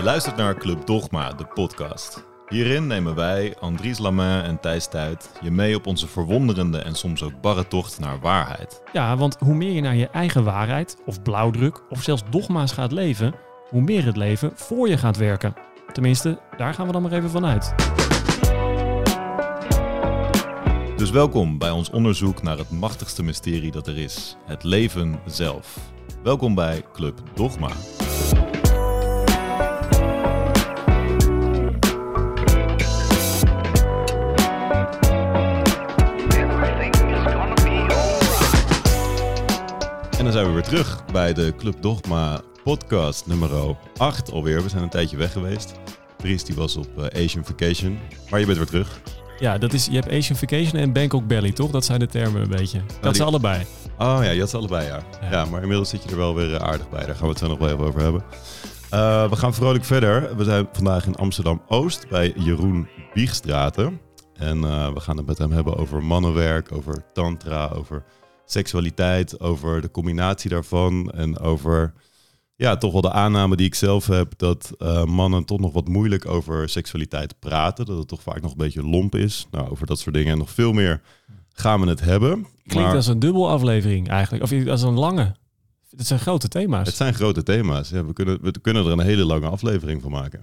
Je luistert naar Club Dogma, de podcast. Hierin nemen wij, Andries Lamain en Thijs Tuit, je mee op onze verwonderende en soms ook barre tocht naar waarheid. Ja, want hoe meer je naar je eigen waarheid, of blauwdruk, of zelfs dogma's gaat leven, hoe meer het leven voor je gaat werken. Tenminste, daar gaan we dan maar even vanuit. Dus welkom bij ons onderzoek naar het machtigste mysterie dat er is: het leven zelf. Welkom bij Club Dogma. Dan zijn we weer terug bij de Club Dogma podcast nummer 8 alweer. We zijn een tijdje weg geweest. Dries die was op eh, Asian Vacation, maar je bent weer terug. Ja, dat is, je hebt Asian Vacation en Bangkok Belly, toch? Dat zijn de termen een beetje. Dat die- zijn allebei. Oh ja, je had ze allebei, ja. ja. Ja. maar inmiddels zit je er wel weer eh, aardig bij. Daar gaan we het zo nog wel even over hebben. Eh, we gaan vrolijk verder. We zijn vandaag in Amsterdam-Oost bij Jeroen Wiegstraten. En we gaan het met hem hebben over mannenwerk, over tantra, over seksualiteit, over de combinatie daarvan. En over, ja, toch wel de aanname die ik zelf heb... dat eh, mannen toch nog wat moeilijk over seksualiteit praten. Dat het toch vaak nog een beetje lomp is. Nou, over dat soort dingen en nog veel meer gaan we het hebben. Klinkt Maar- als een dubbel aflevering eigenlijk. Of als een lange. Het zijn grote thema's. Het zijn grote thema's. Ja, we, kunnen, we kunnen er een hele lange aflevering van maken.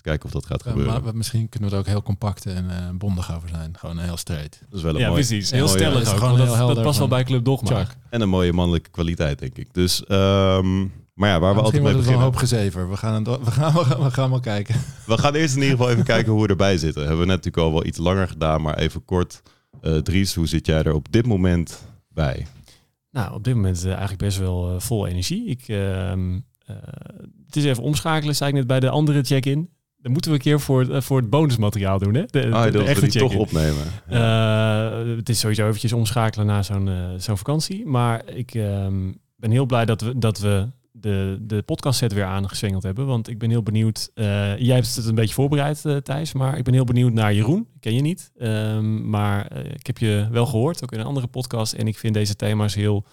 Kijken of dat gaat Ja, gebeuren. maar misschien kunnen we er ook heel compact en eh, bondig over zijn. Gewoon heel straight. dat is wel een ja, mooi, precies. Heel stellig ook. gewoon dat, dat past wel bij Club Dogma. Chuck. En een mooie mannelijke kwaliteit, denk ik. Dus, ehm, maar ja, waar we altijd Misschien mee wordt het wel een beginnen. hoop gezever. We gaan, we, gaan, we, gaan, we gaan wel kijken. We gaan eerst in ieder geval even kijken hoe we erbij zitten. Hebben we net natuurlijk al wel iets langer gedaan, maar even kort. Eh, Dries, hoe zit jij er op dit moment bij? Nou, op dit moment eh, eigenlijk best wel vol energie. Ik, ehm, eh, het is even omschakelen, zei ik net bij de andere check-in. Dan moeten we een keer voor, het- eh, voor het bonusmateriaal doen, hè? De, de- Ah, de echte die toch opnemen. Eh, het is sowieso eventjes omschakelen na zo'n eh, zo'n vakantie. Maar ik ehm, ben heel blij dat we, dat we de, de podcast set weer aangeswengeld hebben. Want ik ben heel benieuwd. jij hebt het een beetje voorbereid, Thijs. Maar ik ben heel benieuwd naar Jeroen. Ik ken je niet. Ehm, maar ik heb je wel gehoord, ook in een andere podcast. En ik vind deze thema's heel...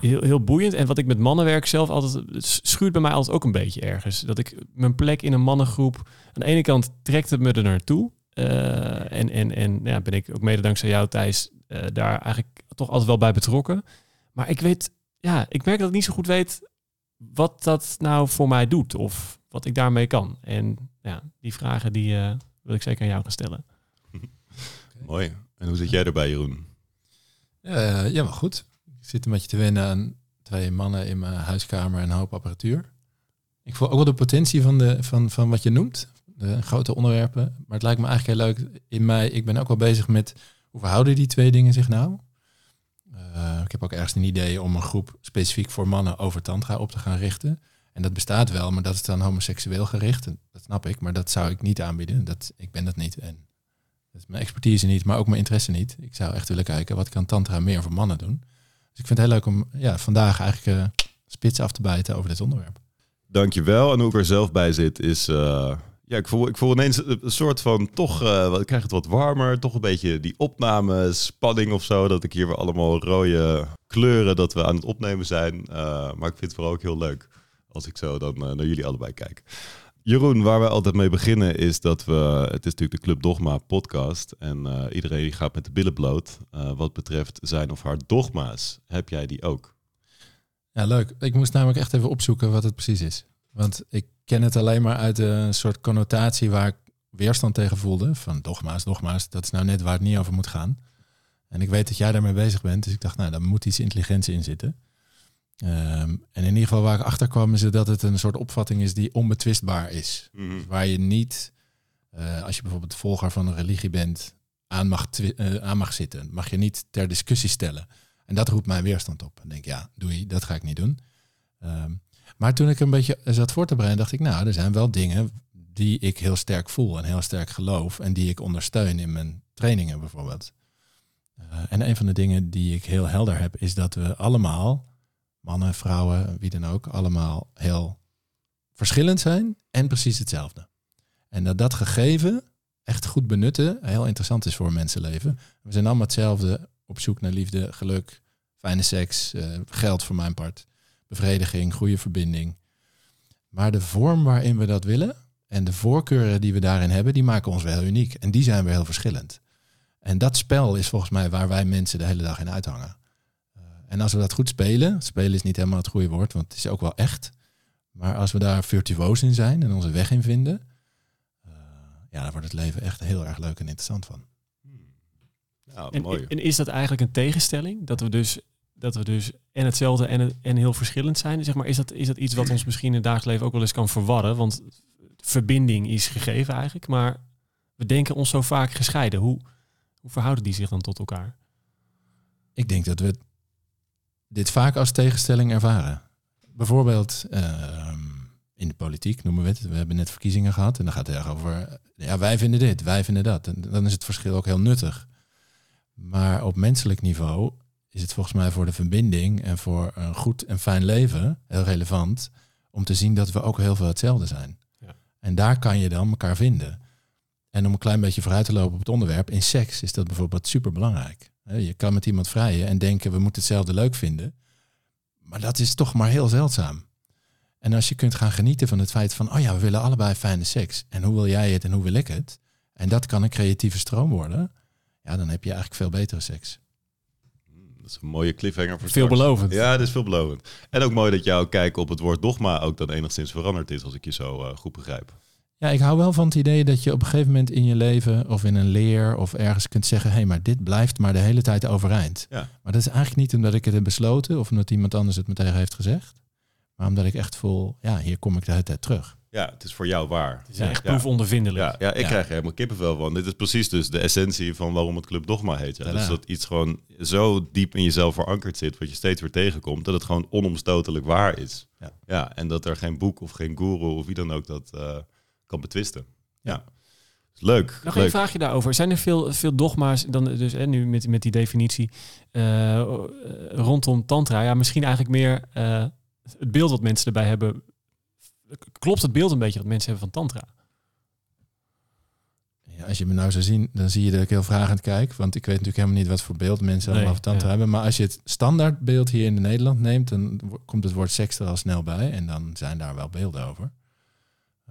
Heel, heel boeiend. En wat ik met mannenwerk zelf altijd... Het schuurt bij mij altijd ook een beetje ergens. Dat ik mijn plek in een mannengroep... Aan de ene kant trekt het me er naartoe. Eh, en en, en ja, ben ik ook mede dankzij jou, Thijs, eh, daar eigenlijk toch altijd wel bij betrokken. Maar ik weet, ja, ik merk dat ik niet zo goed weet wat dat nou voor mij doet of wat ik daarmee kan. En ja, die vragen die eh, wil ik zeker aan jou gaan stellen. Mooi. En hoe zit jij erbij, Jeroen? Ja, maar goed. Ik zit een beetje te wennen aan twee mannen in mijn huiskamer en een hoop apparatuur. Ik voel ook wel de potentie van, de, van, van wat je noemt. De grote onderwerpen. Maar het lijkt me eigenlijk heel leuk. In mij, ik ben ook wel bezig met hoe verhouden die twee dingen zich nou? Eh, ik heb ook ergens een idee om een groep specifiek voor mannen over tantra op te gaan richten. En dat bestaat wel, maar dat is dan homoseksueel gericht. En dat snap ik, maar dat zou ik niet aanbieden. Dat, ik ben dat niet. En dat is mijn expertise niet, maar ook mijn interesse niet. Ik zou echt willen kijken, wat kan tantra meer voor mannen doen? Dus ik vind het heel leuk om ja, vandaag eigenlijk eh, spits af te bijten over dit onderwerp. Dankjewel. En hoe ik er zelf bij zit is... eh, ja, ik voel, ik voel ineens een soort van toch... wat- ik krijg het wat warmer. Toch een beetje die opname, spanning of zo. Dat ik hier weer allemaal rode kleuren dat we aan het opnemen zijn. Maar ik vind het vooral ook heel leuk als ik zo dan naar jullie allebei kijk. Jeroen, waar we altijd mee beginnen is dat we... Het is natuurlijk de Club Dogma podcast. En eh, iedereen gaat met de billen bloot. eh, wat betreft zijn of haar dogma's. Heb jij die ook? Ja, leuk. Ik moest namelijk echt even opzoeken wat het precies is. Want ik ken het alleen maar uit een soort connotatie waar ik weerstand tegen voelde. Van dogma's, dogma's, dat is nou net waar het niet over moet gaan. En ik weet dat jij daarmee bezig bent, dus ik dacht, nou, daar moet iets intelligents in zitten. Ehm, en in ieder geval waar ik achter kwam, is dat het een soort opvatting is die onbetwistbaar is. Waar je niet, eh, als je bijvoorbeeld volger van een religie bent, aan mag, eh, aan mag zitten. Mag je niet ter discussie stellen. En dat roept mijn weerstand op. En denk, ja, doei, dat ga ik niet doen. Ehm, maar toen ik een beetje zat voor te bereiden, dacht ik, nou, er zijn wel dingen die ik heel sterk voel en heel sterk geloof. En die ik ondersteun in mijn trainingen bijvoorbeeld. Eh, en een van de dingen die ik heel helder heb, is dat we allemaal, mannen, vrouwen, wie dan ook, allemaal heel verschillend zijn en precies hetzelfde. En dat dat gegeven echt goed benutten heel interessant is voor mensenleven. We zijn allemaal hetzelfde op zoek naar liefde, geluk, fijne seks, eh, geld voor mijn part, bevrediging, goede verbinding. Maar de vorm waarin we dat willen en de voorkeuren die we daarin hebben, die maken ons wel uniek. En die zijn weer heel verschillend. En dat spel is volgens mij waar wij mensen de hele dag in uithangen. En als we dat goed spelen, spelen is niet helemaal het goede woord, want het is ook wel echt. Maar als we daar virtuoos in zijn en onze weg in vinden, uh, ja, dan wordt het leven echt heel erg leuk en interessant van. Ja, En, mooi. en is dat eigenlijk een tegenstelling? Dat we dus, dat we dus en hetzelfde en, en heel verschillend zijn? Zeg maar, is, dat, is dat iets wat ons misschien in het dagelijks leven ook wel eens kan verwarren? Want verbinding is gegeven eigenlijk, maar we denken ons zo vaak gescheiden. Hoe, hoe verhouden die zich dan tot elkaar? Ik denk dat we dit vaak als tegenstelling ervaren. Bijvoorbeeld ehm, in de politiek noemen we het. We hebben net verkiezingen gehad en dan gaat het erg over... Ja, wij vinden dit, wij vinden dat. En dan is het verschil ook heel nuttig. Maar op menselijk niveau is het volgens mij voor de verbinding en voor een goed en fijn leven heel relevant om te zien dat we ook heel veel hetzelfde zijn. Ja. En daar kan je dan elkaar vinden. En om een klein beetje vooruit te lopen op het onderwerp, in seks is dat bijvoorbeeld super belangrijk. Je kan met iemand vrijen en denken we moeten hetzelfde leuk vinden. Maar dat is toch maar heel zeldzaam. En als je kunt gaan genieten van het feit van, oh ja, we willen allebei fijne seks. En hoe wil jij het en hoe wil ik het? En dat kan een creatieve stroom worden. Ja, dan heb je eigenlijk veel betere seks. Dat is een mooie cliffhanger voor straks. Veelbelovend. Ja, dat is veelbelovend. En ook mooi dat jouw kijk op het woord dogma ook dan enigszins veranderd is, als ik je zo uh, goed begrijp. Ja, ik hou wel van het idee dat je op een gegeven moment in je leven of in een leer of ergens kunt zeggen, hé, hey, maar dit blijft maar de hele tijd overeind. Ja. Maar dat is eigenlijk niet omdat ik het heb besloten of omdat iemand anders het me tegen heeft gezegd. Maar omdat ik echt voel, ja, hier kom ik de hele tijd terug. Ja, het is voor jou waar. Het is echt proefondervindelijk. Ja, ja ik Ja. krijg er helemaal kippenvel van. Dit is precies dus de essentie van waarom het Club Dogma heet. Ja. Dus dat iets gewoon zo diep in jezelf verankerd zit, wat je steeds weer tegenkomt, dat het gewoon onomstotelijk waar is. Ja. ja en dat er geen boek of geen guru of wie dan ook dat eh, kan betwisten. Ja. Is Leuk. Nog leuk. een vraagje daarover. Zijn er veel, veel dogma's, dan dus hè, nu met, met die definitie, eh, rondom tantra? Ja, misschien eigenlijk meer eh, het beeld wat mensen erbij hebben. Klopt het beeld een beetje dat mensen hebben van tantra? Ja, als je me nou zou zien, dan zie je dat ik heel vragend kijk. Want ik weet natuurlijk helemaal niet wat voor beeld mensen Nee, allemaal van tantra ja. hebben. Maar als je het standaardbeeld hier in Nederland neemt, dan komt het woord seks er al snel bij. En dan zijn daar wel beelden over.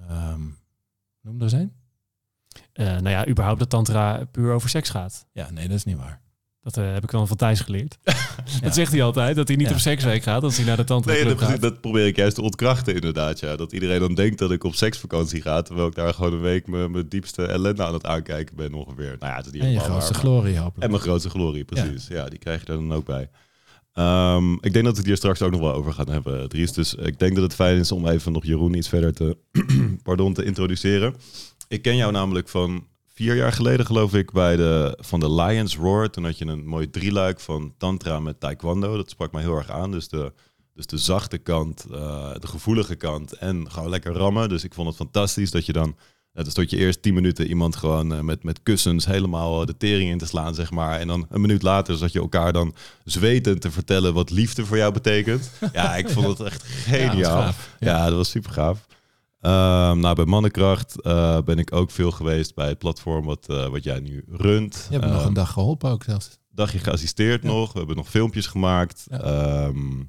Ehm, noem er een. Eh, nou ja, überhaupt dat tantra puur over seks gaat. Ja, nee, dat is niet waar. Dat eh, heb ik dan van Thijs geleerd. Ja. Dat zegt hij altijd, dat hij niet Ja. op seksweek gaat, als hij naar de tantra Nee, dat, gaat. dat probeer ik juist te ontkrachten inderdaad. Ja. Dat iedereen dan denkt dat ik op seksvakantie ga, terwijl ik daar gewoon een week mijn, mijn diepste ellende aan het aankijken ben ongeveer. Nou ja, het is niet En je grootste waar, glorie hopelijk. En mijn grootste glorie, precies. Ja, die krijg je er dan ook bij. Ehm, ik denk dat we het hier straks ook nog wel over gaan hebben, Dries. Dus ik denk dat het fijn is om even nog Jeroen iets verder te, pardon, te introduceren. Ik ken jou namelijk van vier jaar geleden, geloof ik, bij de, van de Lions Roar. Toen had je een mooi drieluik van tantra met taekwondo. Dat sprak mij heel erg aan. Dus de, dus de zachte kant, eh, de gevoelige kant en gewoon lekker rammen. Dus ik vond het fantastisch dat je dan... Ja, dan stond je eerst tien minuten iemand gewoon eh, met, met kussens helemaal eh, de tering in te slaan, zeg maar. En dan een minuut later zat je elkaar dan zwetend te vertellen wat liefde voor jou betekent. Ja, ik vond het echt geniaal. Ja, dat was super gaaf. Ehm, nou, bij Mannenkracht eh, ben ik ook veel geweest bij het platform wat, wat jij nu runt. Je hebt me nog Ehm, een dag geholpen ook zelfs. dagje geassisteerd Ja. nog. We hebben nog filmpjes gemaakt. Ja. Ehm,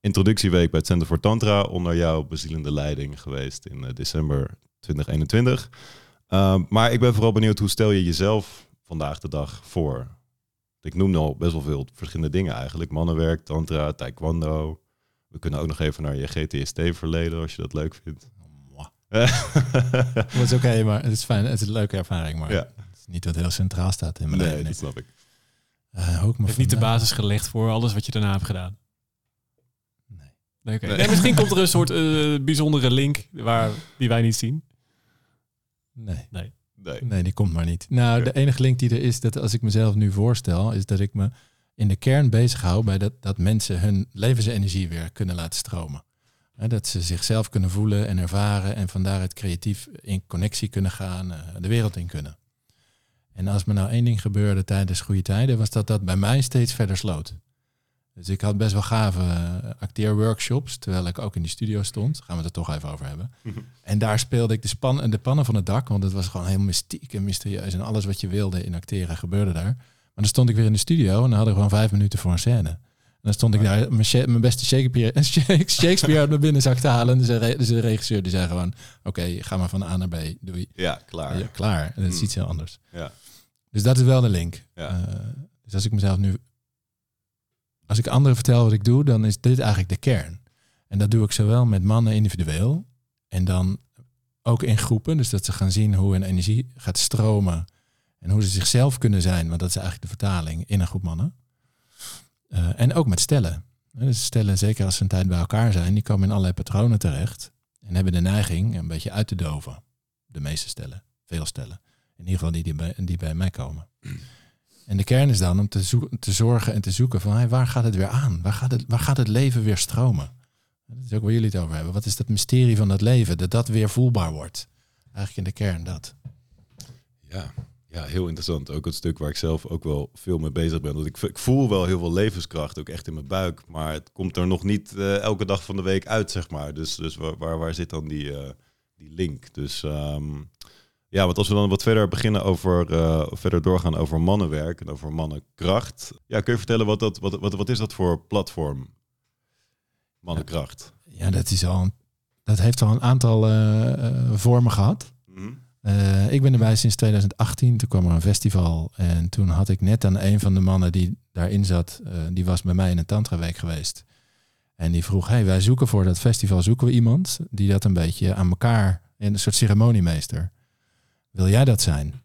introductieweek bij het Center voor Tantra onder jouw bezielende leiding geweest in december 2021. Ehm, maar ik ben vooral benieuwd, hoe stel je jezelf vandaag de dag voor? Ik noemde al best wel veel verschillende dingen eigenlijk. Mannenwerk, tantra, taekwondo. We kunnen ook nog even naar je GTST-verleden als je dat leuk vindt. Dat is oké, maar het is fijn. Het is een leuke ervaring, maar Ja. het is niet wat heel centraal staat in mijn nee, leven. dat snap ik. Eh, ook maar heeft niet de basis gelegd voor alles wat je daarna hebt gedaan. Nee. Nee, oké. Nee. Nee, misschien komt er een soort eh, bijzondere link waar, die wij niet zien. Nee. Nee. Nee, die komt maar niet. Nou, de enige link die er is, dat als ik mezelf nu voorstel, is dat ik me in de kern bezighoud bij dat, dat mensen hun levensenergie weer kunnen laten stromen. Hè, dat ze zichzelf kunnen voelen en ervaren en van daaruit creatief in connectie kunnen gaan, eh, de wereld in kunnen. En als me nou één ding gebeurde tijdens goede tijden, was dat dat bij mij steeds verder sloot. Dus ik had best wel gave eh, acteerworkshops, terwijl ik ook in die studio stond. Gaan we het er toch even over hebben. En daar speelde ik de, span de pannen van het dak, want het was gewoon heel mystiek en mysterieus. En alles wat je wilde in acteren gebeurde daar. Maar dan stond ik weer in de studio en dan hadden we gewoon vijf minuten voor een scène. dan stond ik daar mijn, mijn beste Shakespeare, Shakespeare uit mijn binnenzak te halen. En de, re- dus de regisseur die zei gewoon, oké, ga maar van A naar B. Doei. Ja, klaar. Ja, klaar. Dat is Hmm. iets heel anders. Ja. Dus dat is wel de link. Ja. Eh, dus als ik mezelf nu... Als ik anderen vertel wat ik doe, dan is dit eigenlijk de kern. En dat doe ik zowel met mannen individueel en dan ook in groepen. Dus dat ze gaan zien hoe hun energie gaat stromen en hoe ze zichzelf kunnen zijn. Want dat is eigenlijk de vertaling in een groep mannen. Eh, en ook met stellen. Dus stellen, zeker als ze een tijd bij elkaar zijn, die komen in allerlei patronen terecht. En hebben de neiging een beetje uit te doven. De meeste stellen, veel stellen. In ieder geval die, die, bij, die bij mij komen. En de kern is dan om te, te zorgen en te zoeken van waar gaat het weer aan? Waar gaat het, waar gaat het leven weer stromen? Dat is ook waar jullie het over hebben. Wat is dat mysterie van dat leven? Dat dat weer voelbaar wordt. Eigenlijk in de kern dat. Ja. ja, heel interessant. Ook het stuk waar ik zelf ook wel veel mee bezig ben. Want ik, ik voel wel heel veel levenskracht, ook echt in mijn buik. Maar het komt er nog niet eh, elke dag van de week uit, zeg maar. Dus, dus waar, waar, waar zit dan die, eh, die link? Dus ehm, ja, want als we dan wat verder beginnen over, eh, verder doorgaan over mannenwerk en over mannenkracht. Ja, kun je vertellen wat, dat, wat, wat, wat is dat voor platform? Mannenkracht. Ja, dat, is al, dat heeft al een aantal eh, eh, vormen gehad. Mhm. Ik ben erbij sinds 2018. Toen kwam er een festival. En toen had ik net aan een van de mannen die daarin zat. die was bij mij in een tantraweek geweest. En die vroeg, hey, wij zoeken voor dat festival zoeken we iemand die dat een beetje aan elkaar, een soort ceremoniemeester. Wil jij dat zijn?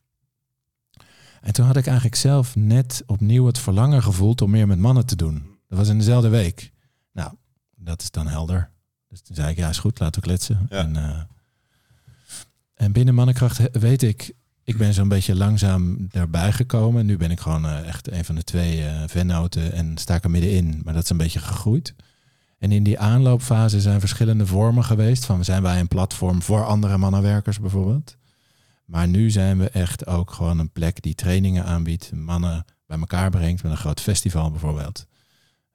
En toen had ik eigenlijk zelf net opnieuw het verlangen gevoeld om meer met mannen te doen. Dat was in dezelfde week. Nou, dat is dan helder. Dus toen zei ik, ja, is goed, laten we kletsen. Ja. En, eh, en binnen mannenkracht weet ik, ik ben zo'n beetje langzaam daarbij gekomen. Nu ben ik gewoon eh, echt een van de twee eh vennoten en sta ik er middenin. Maar dat is een beetje gegroeid. En in die aanloopfase zijn verschillende vormen geweest. Van zijn wij een platform voor andere mannenwerkers bijvoorbeeld. Maar nu zijn we echt ook gewoon een plek die trainingen aanbiedt. Mannen bij elkaar brengt met een groot festival bijvoorbeeld.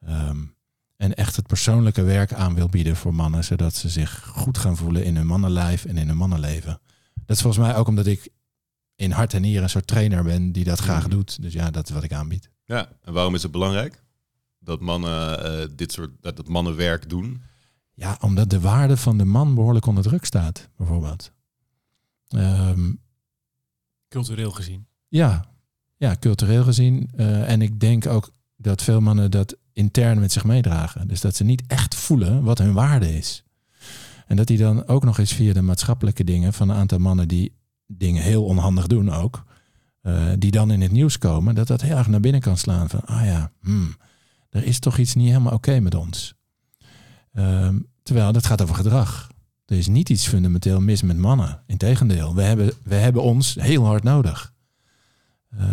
Ehm, en echt het persoonlijke werk aan wil bieden voor mannen. Zodat ze zich goed gaan voelen in hun mannenlijf en in hun mannenleven. Dat is volgens mij ook omdat ik in hart en nieren een soort trainer ben die dat graag Mhm. doet. Dus ja, dat is wat ik aanbied. Ja, en waarom is het belangrijk dat mannen eh, dit soort dat, dat mannenwerk doen? Ja, omdat de waarde van de man behoorlijk onder druk staat, bijvoorbeeld. Ehm, Cultureel gezien. ja, ja, cultureel gezien. Eh, en ik denk ook dat veel mannen dat intern met zich meedragen. Dus dat ze niet echt voelen wat hun waarde is. En dat die dan ook nog eens via de maatschappelijke dingen van een aantal mannen die dingen heel onhandig doen ook, eh, die dan in het nieuws komen, dat dat heel erg naar binnen kan slaan van, ah ja, hmm, er is toch iets niet helemaal oké met ons. Ehm, terwijl dat gaat over gedrag. Er is niet iets fundamenteel mis met mannen. Integendeel, we hebben, we hebben ons heel hard nodig. Eh,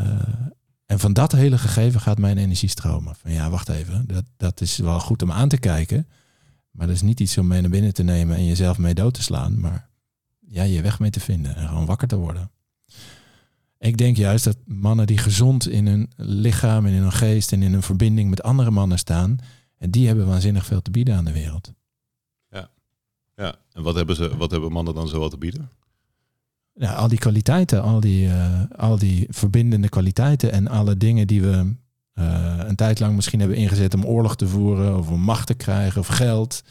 en van dat hele gegeven gaat mijn energie stromen. Van ja, wacht even, dat, dat is wel goed om aan te kijken. Maar dat is niet iets om mee naar binnen te nemen en jezelf mee dood te slaan. Maar ja, je weg mee te vinden en gewoon wakker te worden. Ik denk juist dat mannen die gezond in hun lichaam en in hun geest en in hun verbinding met andere mannen staan, en die hebben waanzinnig veel te bieden aan de wereld. En wat hebben, ze, wat hebben mannen dan zoal te bieden? Ja, al die kwaliteiten, al die, eh, al die verbindende kwaliteiten en alle dingen die we eh, een tijd lang misschien hebben ingezet om oorlog te voeren of om macht te krijgen of geld.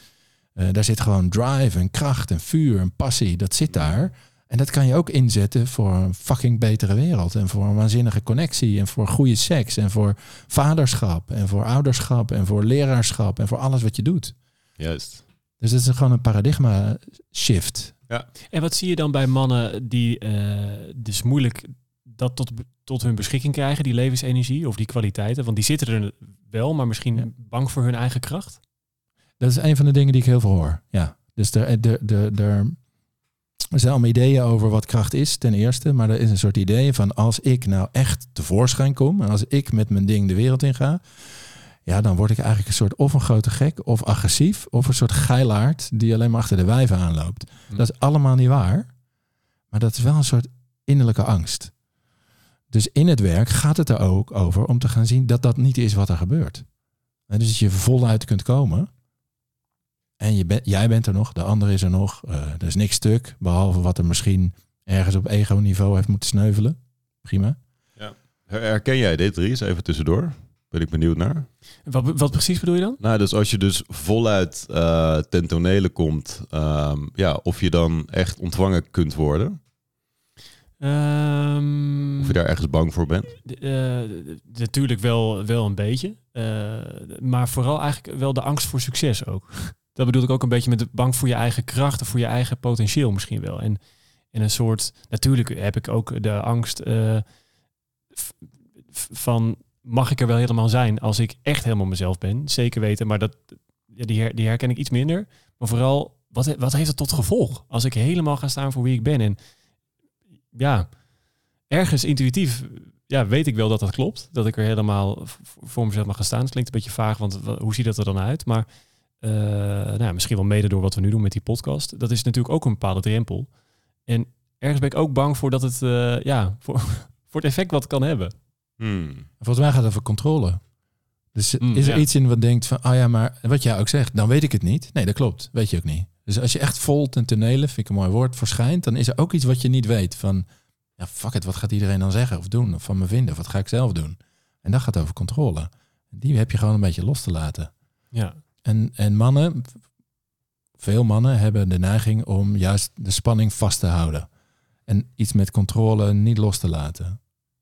Eh, daar zit gewoon drive en kracht en vuur en passie. Dat zit daar. En dat kan je ook inzetten voor een fucking betere wereld. En voor een waanzinnige connectie. En voor goede seks. En voor vaderschap. En voor ouderschap. En voor leraarschap. En voor alles wat je doet. Juist. Dus dat is gewoon een paradigma shift. En wat zie je dan bij mannen die eh, dus moeilijk dat tot, tot hun beschikking krijgen, die levensenergie of die kwaliteiten? Want die zitten er wel, maar misschien Ja. bang voor hun eigen kracht. Dat is een van de dingen die ik heel veel hoor. Ja. Dus er, er, er, er, er zijn allemaal ideeën over wat kracht is, ten eerste. Maar er is een soort idee van als ik nou echt tevoorschijn kom... en als ik met mijn ding de wereld in ga... ja, dan word ik eigenlijk een soort of een grote gek... of agressief, of een soort geilaard... die alleen maar achter de wijven aanloopt. Hm. Dat is allemaal niet waar. Maar dat is wel een soort innerlijke angst. Dus in het werk gaat het er ook over om te gaan zien... dat dat niet is wat er gebeurt. En dus dat je voluit kunt komen... En je bent, jij bent er nog, de ander is er nog. eh, er is niks stuk, behalve wat er misschien ergens op ego-niveau heeft moeten sneuvelen. Prima. Her- Herken jij dit, Ries? Even tussendoor. Ben ik benieuwd naar. Wat, wat precies bedoel je dan? Nou, dus als je dus voluit uh, ten tonele komt, um, ja, of je dan echt ontvangen kunt worden. Um, of je daar ergens bang voor bent? Uh, natuurlijk wel, wel een beetje. Uh, maar vooral eigenlijk wel de angst voor succes ook. Dat bedoel ik ook een beetje met de bang voor je eigen krachten, voor je eigen potentieel misschien wel. En, en een soort, natuurlijk heb ik ook de angst uh, van mag ik er wel helemaal zijn als ik echt helemaal mezelf ben. Zeker weten, maar dat, ja, die, her, die herken ik iets minder. Maar vooral, wat, wat heeft het tot gevolg als ik helemaal ga staan voor wie ik ben? En ja, ergens intuïtief ja, weet ik wel dat dat klopt. Dat ik er helemaal voor mezelf mag gaan staan. Het klinkt een beetje vaag, want hoe ziet dat er dan uit? Maar uh, nou, misschien wel mede door wat we nu doen met die podcast. Dat is natuurlijk ook een bepaalde drempel. En ergens ben ik ook bang voor dat het, uh, ja, voor, voor het effect wat het kan hebben. Hmm. Volgens mij gaat het over controle. Dus Mm, is er ja. iets in wat denkt van, oh ja, maar wat jij ook zegt, dan weet ik het niet. Nee, dat klopt. Weet je ook niet. Dus als je echt vol ten tonele, vind ik een mooi woord, verschijnt, dan is er ook iets wat je niet weet. Van, ja, fuck it, wat gaat iedereen dan zeggen of doen of van me vinden? Of wat ga ik zelf doen? En dat gaat over controle. Die heb je gewoon een beetje los te laten. Ja, En, en mannen, veel mannen hebben de neiging om juist de spanning vast te houden. En iets met controle niet los te laten.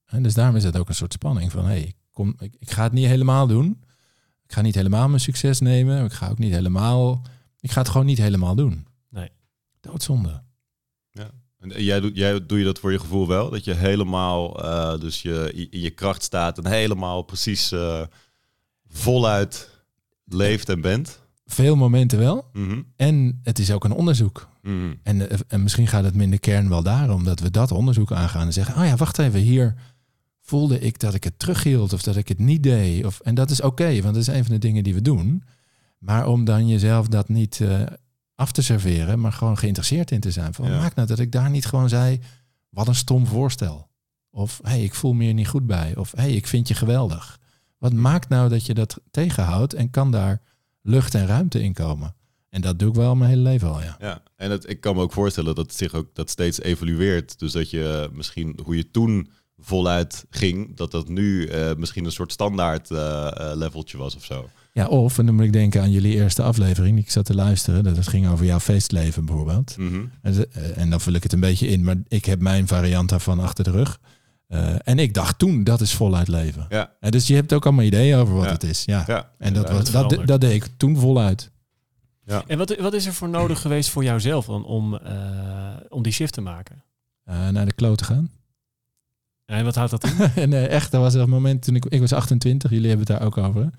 En dus daarom is het ook een soort spanning van, hé, hey, kom, ik, ik ga het niet helemaal doen. Ik ga niet helemaal mijn succes nemen. Ik ga ook niet helemaal, ik ga het gewoon niet helemaal doen. Nee. Doodzonde. En jij, doet, jij doe je dat voor je gevoel wel? Dat je helemaal uh, dus je, in je kracht staat en helemaal precies uh, voluit leeft en bent? Veel momenten wel. Mm -hmm. En het is ook een onderzoek. Mm -hmm. En, en misschien gaat het me in de kern wel daarom dat we dat onderzoek aangaan en zeggen, oh ja, wacht even, hier voelde ik dat ik het terughield of dat ik het niet deed. Of, en dat is oké, okay, want dat is een van de dingen die we doen. Maar om dan jezelf dat niet uh, af te serveren, maar gewoon geïnteresseerd in te zijn. Van, ja. Maakt nou dat ik daar niet gewoon zei, wat een stom voorstel. Of, hé, hey, ik voel me hier niet goed bij. Of, hé, hey, ik vind je geweldig. Wat maakt nou dat je dat tegenhoudt en kan daar lucht en ruimte in komen? En dat doe ik wel mijn hele leven al, ja. Ja, en het, ik kan me ook voorstellen dat het zich ook dat steeds evolueert. Dus dat je misschien hoe je toen voluit ging, dat dat nu uh, misschien een soort standaard uh, uh, leveltje was of zo. Ja, of, en dan moet ik denken aan jullie eerste aflevering, die ik zat te luisteren. Dat het ging over jouw feestleven bijvoorbeeld. Mm -hmm. en, en, dan vul ik het een beetje in, maar ik heb mijn variant daarvan achter de rug. Uh, en ik dacht toen, dat is voluit leven. Ja. En dus je hebt ook allemaal ideeën over wat ja. het is. Ja. ja. En dat, was, dat dat, dat deed ik toen voluit. Ja. En wat, wat is er voor nodig geweest voor jouzelf dan om, uh, om die shift te maken? Uh, naar de kloot te gaan. En wat houdt dat in? nee, echt, dat was het moment toen ik... Ik was 28, jullie hebben het daar ook over.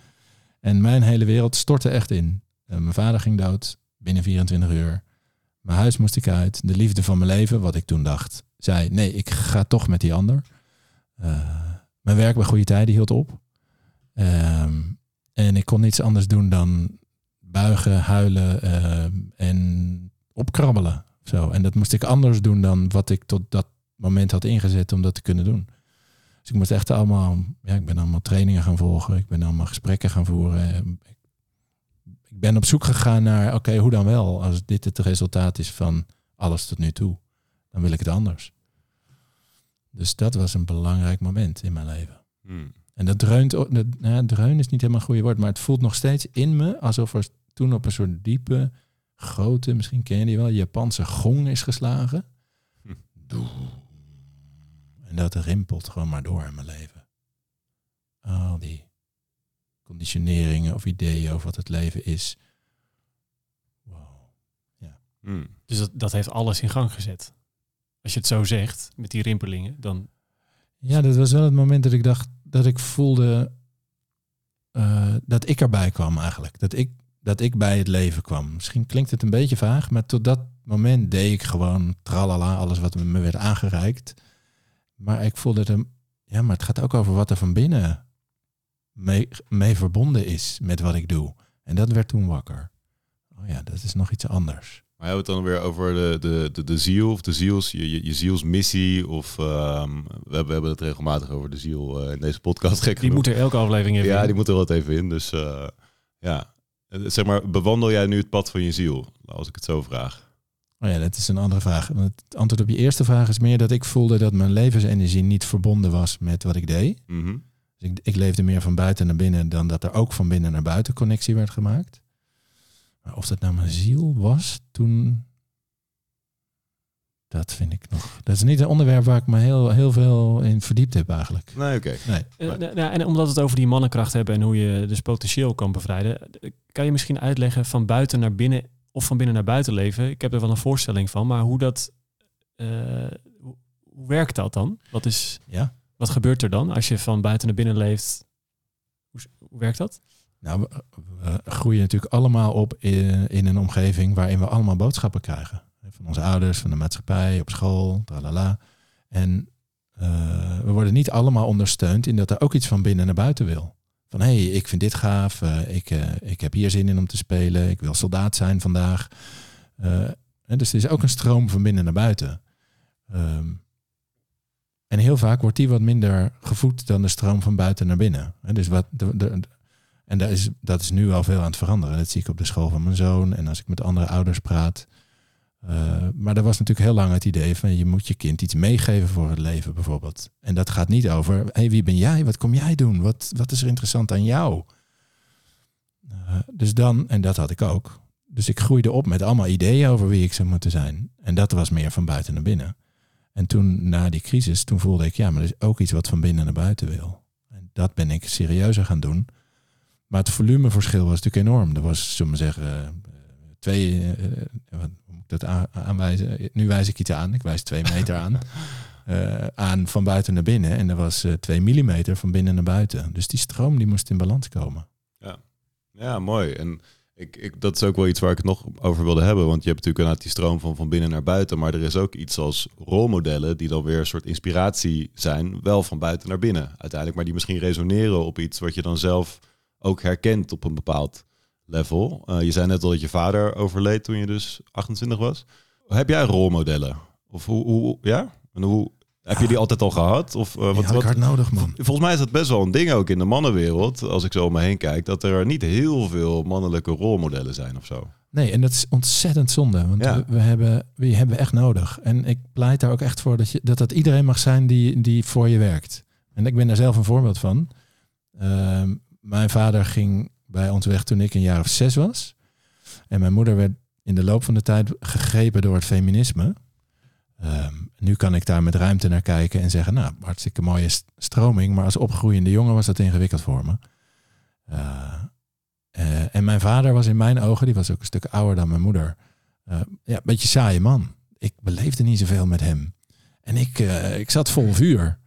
En mijn hele wereld stortte echt in. Uh, mijn vader ging dood binnen 24 uur. Mijn huis moest ik uit. De liefde van mijn leven, wat ik toen dacht, zei... Nee, ik ga toch met die ander. Uh, mijn werk bij Goede Tijden hield op. Ehm, en ik kon niets anders doen dan buigen, huilen uh, en opkrabbelen. Zo. En dat moest ik anders doen dan wat ik tot dat moment had ingezet om dat te kunnen doen. Dus ik moest echt allemaal, ja, ik ben allemaal trainingen gaan volgen. Ik ben allemaal gesprekken gaan voeren. Ik ben op zoek gegaan naar, oké, okay, hoe dan wel? Als dit het resultaat is van alles tot nu toe, dan wil ik het anders. Dus dat was een belangrijk moment in mijn leven. Hmm. En dat dreunt, dat, nou, dreun is niet helemaal een goede woord, maar het voelt nog steeds in me alsof er toen op een soort diepe, grote, misschien ken je die wel, Japanse gong is geslagen. Hm. En dat rimpelt gewoon maar door in mijn leven. Al die conditioneringen of ideeën over wat het leven is. Wow. Hmm. Dus dat, dat heeft alles in gang gezet. Als je het zo zegt, met die rimpelingen, dan... Ja, dat was wel het moment dat ik dacht, dat ik voelde uh, dat ik erbij kwam eigenlijk. Dat ik, dat ik bij het leven kwam. Misschien klinkt het een beetje vaag, maar tot dat moment deed ik gewoon tralala, alles wat me werd aangereikt. Maar ik voelde het, ja, maar het gaat ook over wat er van binnen mee, mee verbonden is met wat ik doe. En dat werd toen wakker. Oh ja, dat is nog iets anders. Maar hebben we het dan weer over de, de, de, de ziel of de ziels, je, je, je zielsmissie? Of um, we, hebben, we hebben het regelmatig over de ziel uh, in deze podcast. Gek die moet er elke aflevering even Ja, in. die moet er wat even in. Dus uh, ja, zeg maar, bewandel jij nu het pad van je ziel? Als ik het zo vraag. Oh ja, dat is een andere vraag. Want het antwoord op je eerste vraag is meer dat ik voelde dat mijn levensenergie niet verbonden was met wat ik deed. Mm -hmm. Dus ik, ik leefde meer van buiten naar binnen dan dat er ook van binnen naar buiten connectie werd gemaakt. Maar of dat nou mijn ziel was toen. Dat vind ik nog. Dat is niet een onderwerp waar ik me heel, heel veel in verdiept heb eigenlijk. Nee, oké. Nee. Eh, nou, nou, en omdat we het over die mannenkracht hebben en hoe je dus potentieel kan bevrijden, eh, kan je misschien uitleggen van buiten naar binnen of van binnen naar buiten leven? Ik heb er wel een voorstelling van, maar hoe dat, eh, hoe, werkt dat dan? Wat is, Ja. wat gebeurt er dan als je van buiten naar binnen leeft? Hoe, hoe werkt dat? Nou, we, we groeien natuurlijk allemaal op in, in een omgeving waarin we allemaal boodschappen krijgen. Van onze ouders, van de maatschappij, op school, tralala. En eh, we worden niet allemaal ondersteund in dat er ook iets van binnen naar buiten wil. Van hé, hey, ik vind dit gaaf, eh, ik, eh, ik heb hier zin in om te spelen, ik wil soldaat zijn vandaag. Eh, dus er is ook een stroom van binnen naar buiten. Ehm, en heel vaak wordt die wat minder gevoed dan de stroom van buiten naar binnen. En dus wat de, de, en dat is, dat is nu al veel aan het veranderen. Dat zie ik op de school van mijn zoon en als ik met andere ouders praat. Uh, maar er was natuurlijk heel lang het idee van je moet je kind iets meegeven voor het leven bijvoorbeeld. En dat gaat niet over, hey, wie ben jij? Wat kom jij doen? Wat, wat is er interessant aan jou? Uh, dus dan, en dat had ik ook. Dus ik groeide op met allemaal ideeën over wie ik zou moeten zijn. En dat was meer van buiten naar binnen. En toen na die crisis, toen voelde ik, ja, maar er is ook iets wat van binnen naar buiten wil. En dat ben ik serieuzer gaan doen. Maar het volumeverschil was natuurlijk enorm. Er was, zullen we zeggen, twee, uh, wat moet ik dat aanwijzen? Nu wijs ik iets aan. Ik wijs twee meter aan. Uh, aan van buiten naar binnen. En er was uh, twee millimeter van binnen naar buiten. Dus die stroom die moest in balans komen. Ja, ja mooi. En ik, ik, dat is ook wel iets waar ik het nog over wilde hebben. Want je hebt natuurlijk inderdaad die stroom van van binnen naar buiten. Maar er is ook iets als rolmodellen die dan weer een soort inspiratie zijn. Wel van buiten naar binnen uiteindelijk. Maar die misschien resoneren op iets wat je dan zelf ook herkent op een bepaald level. Uh, je zei net al dat je vader overleed toen je dus 28 was. Heb jij rolmodellen? Of hoe, hoe ja? En hoe heb je die altijd al gehad? Of uh, wat, wat hard nodig, man. Volgens mij is dat best wel een ding ook in de mannenwereld, als ik zo om me heen kijk, dat er niet heel veel mannelijke rolmodellen zijn of zo. Nee, en dat is ontzettend zonde, want ja. we, we, hebben, we hebben echt nodig. En ik pleit daar ook echt voor dat je, dat, dat iedereen mag zijn die, die voor je werkt. En ik ben daar zelf een voorbeeld van. Uh, mijn vader ging bij ons weg toen ik een jaar of zes was. En mijn moeder werd in de loop van de tijd gegrepen door het feminisme. Um, nu kan ik daar met ruimte naar kijken en zeggen, nou, hartstikke mooie stroming. Maar als opgroeiende jongen was dat ingewikkeld voor me. Uh, uh, en mijn vader was in mijn ogen, die was ook een stuk ouder dan mijn moeder. Uh, ja, een beetje saaie man. Ik beleefde niet zoveel met hem. En ik, ik zat vol vuur.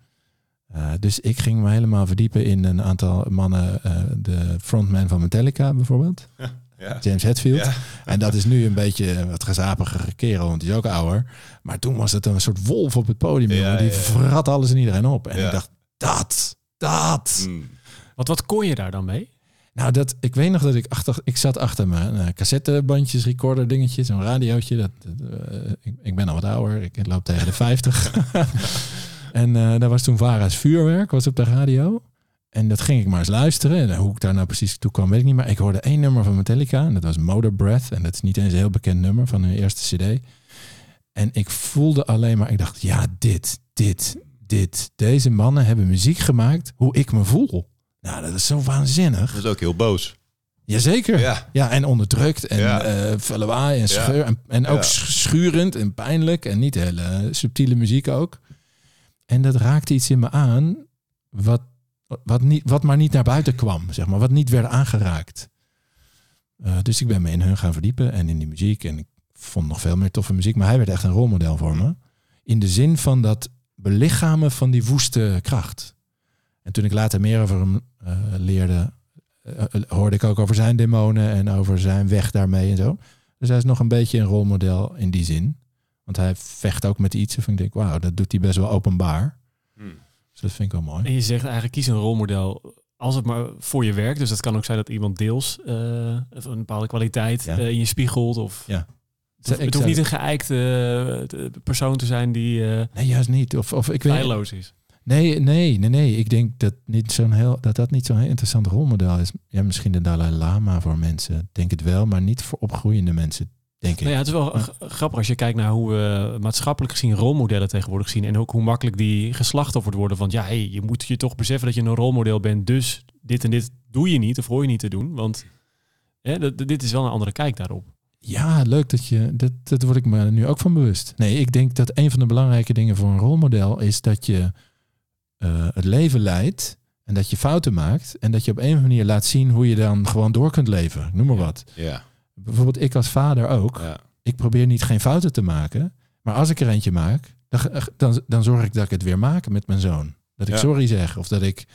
Uh, dus ik ging me helemaal verdiepen in een aantal mannen. Uh, de frontman van Metallica bijvoorbeeld. Ja. James Hetfield. Ja. En dat is nu een beetje een wat gezapige kerel, want die is ook ouder. Maar toen was het een soort wolf op het podium. Ja, die verrat alles en iedereen op. En ik dacht, dat, dat. Mm. Wat, wat kon je daar dan mee? Nou, dat, ik weet nog dat ik achter, ik zat achter mijn uh, cassettebandjes, recorder dingetje, zo'n radiootje. Dat, dat ik, ik ben al wat ouder, ik loop tegen de 50. En uh, daar was toen Vara's Vuurwerk, was op de radio. En dat ging ik maar eens luisteren. En hoe ik daar nou precies toe kwam, weet ik niet. Maar ik hoorde één nummer van Metallica. En dat was Motor Breath. En dat is niet eens een heel bekend nummer van hun eerste cd. En ik voelde alleen maar, ik dacht, ja, dit, dit, dit. Deze mannen hebben muziek gemaakt hoe ik me voel. Nou, dat is zo waanzinnig. Dat is ook heel boos. Jazeker. Ja. ja, en onderdrukt en ja. uh, en scheur. Ja. En, en ook ja. schurend en pijnlijk. En niet hele subtiele muziek ook. En dat raakte iets in me aan wat, wat, niet, wat maar niet naar buiten kwam, zeg maar, wat niet werd aangeraakt. Uh, dus ik ben me in hun gaan verdiepen en in die muziek. En ik vond nog veel meer toffe muziek, maar hij werd echt een rolmodel voor me. In de zin van dat belichamen van die woeste kracht. En toen ik later meer over hem uh, leerde, uh, hoorde ik ook over zijn demonen en over zijn weg daarmee en zo. Dus hij is nog een beetje een rolmodel in die zin. Want hij vecht ook met iets. En ik denk, wauw, dat doet hij best wel openbaar. Hmm. Dus dat vind ik wel mooi. En je zegt eigenlijk, kies een rolmodel als het maar voor je werkt. Dus dat kan ook zijn dat iemand deels uh, een bepaalde kwaliteit ja. uh, in je spiegelt. Of ja. Het, hoeft, het hoeft niet een geëikte uh, persoon te zijn die nee, juist niet. Of, of ik feilloos is. Nee, nee, nee, nee. Ik denk dat niet zo'n heel, dat, dat niet zo'n heel interessant rolmodel is. Ja, misschien de Dalai Lama voor mensen. Denk het wel, maar niet voor opgroeiende mensen. Denk ik. Nou ja, het is wel g- grappig als je kijkt naar hoe we maatschappelijk gezien rolmodellen tegenwoordig zien. En ook hoe makkelijk die geslachtofferd worden. Want ja, hey, je moet je toch beseffen dat je een rolmodel bent. Dus dit en dit doe je niet of hoor je niet te doen. Want hè, dit is wel een andere kijk daarop. Ja, leuk dat je. Dat, dat word ik me nu ook van bewust. Nee, ik denk dat een van de belangrijke dingen voor een rolmodel is dat je eh, het leven leidt en dat je fouten maakt en dat je op een of andere manier laat zien hoe je dan gewoon door kunt leven. Noem maar wat. Ja, Bijvoorbeeld ik als vader ook. ja. Ik probeer niet geen fouten te maken, maar als ik er eentje maak, dan, dan, dan zorg ik dat ik het weer maak met mijn zoon. Dat ik Ja. sorry zeg of dat ik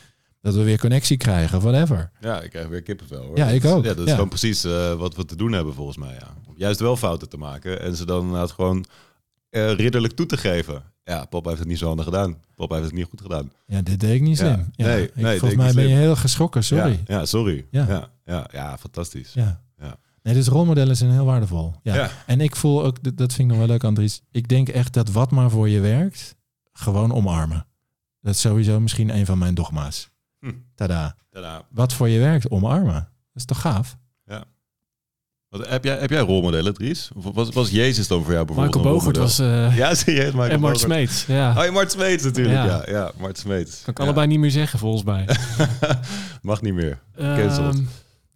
dat we weer connectie krijgen of whatever. Ja, ik krijg weer kippenvel hoor. Ja, Dat ik is- ook. Ja, dat is Ja. gewoon precies eh, wat we te doen hebben volgens mij. Ja. Juist wel fouten te maken en ze dan inderdaad gewoon eh, ridderlijk toe te geven. Ja, papa heeft het niet zo handig gedaan. Papa heeft het niet goed gedaan. Ja, dit deed ik niet slim. Ja, Nee, ik- volgens mij ben je heel geschrokken, sorry. Ja, sorry. Ja. Ja. Ja, ja, fantastisch. Ja. Ja. Nee, dus rolmodellen zijn heel waardevol. Ja. Ja. En ik voel ook, dat dat vind ik nog wel leuk Andries, ik denk echt dat wat maar voor je werkt, gewoon omarmen. Dat is sowieso misschien een van mijn dogma's. Hm. Tada. Daarna, Wat voor je werkt, omarmen. Dat is toch gaaf? wat, heb, jij, heb jij rolmodellen, Dries? Of was, was Jezus dan voor jou bijvoorbeeld Michael een Bogert was... eh Ja, serieus, Michael en Mart. Smeets. Ja. Oh, ja, Mart Smeets natuurlijk. Ja. Ja, ja, Mart Smeets. Kan ik Ja. allebei niet meer zeggen, volgens mij. Mag niet meer. Cancelled.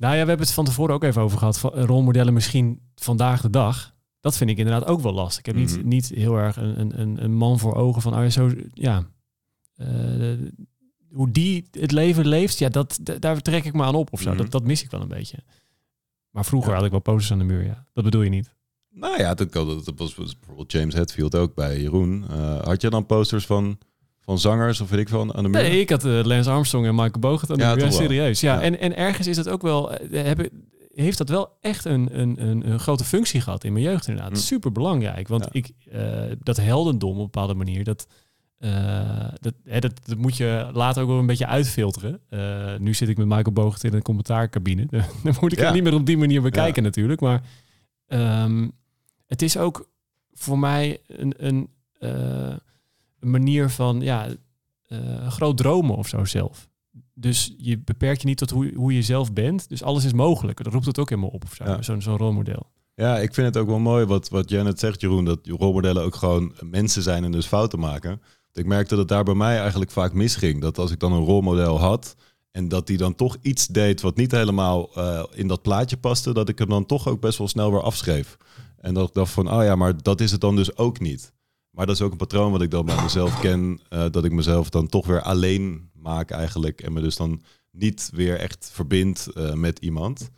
Nou ja, we hebben het van tevoren ook even over gehad. Van, eh, rolmodellen misschien vandaag de dag. Dat vind ik inderdaad ook wel lastig. Ik heb niet, Mhm. niet heel erg een, een- een, man voor ogen van... Oh ja, zo, ja, eh, hoe die het leven leeft, ja, dat, daar trek ik me aan op of zo. Mhm. dat, dat mis ik wel een beetje. Maar vroeger Ja. had ik wel posters aan de muur, ja. Dat bedoel je niet? Nou ja, dat, dat was, was bijvoorbeeld James Hetfield ook bij Jeroen. Eh, had je dan posters van, van zangers of weet ik veel aan de muur? Nee, ik had eh, Lance Armstrong en Michael Bogert aan de Ja, muur. Serieus. Ja, Ja. En, en ergens is dat ook wel... eh, hebben, heeft dat wel echt een, een, een, een grote functie gehad in mijn jeugd inderdaad. Hm. Super belangrijk. Want Ja. ik, eh, dat heldendom op een bepaalde manier, dat, eh, dat, hè, dat, dat moet je later ook wel een beetje uitfilteren. Eh, nu zit ik met Michael Bogert in een commentaarcabine. Dan moet ik Ja. het niet meer op die manier bekijken natuurlijk. Maar ehm, het is ook voor mij een, een, eh, een manier van ja, eh, groot dromen of zo zelf. Dus je beperkt je niet tot hoe, hoe je zelf bent. Dus alles is mogelijk. Dat roept het ook helemaal op of zo. Ja. Zo'n rolmodel. Ja, ik vind het ook wel mooi wat, wat Janet zegt, Jeroen. Dat rolmodellen ook gewoon mensen zijn en dus fouten maken. Ik merkte dat het daar bij mij eigenlijk vaak misging. Dat als ik dan een rolmodel had en dat die dan toch iets deed wat niet helemaal eh, in dat plaatje paste, dat ik hem dan toch ook best wel snel weer afschreef. En dat ik dacht van, oh ja, maar dat is het dan dus ook niet. Maar dat is ook een patroon wat ik dan bij mezelf ken. eh, dat ik mezelf dan toch weer alleen maak eigenlijk. En me dus dan niet weer echt verbind eh, met iemand.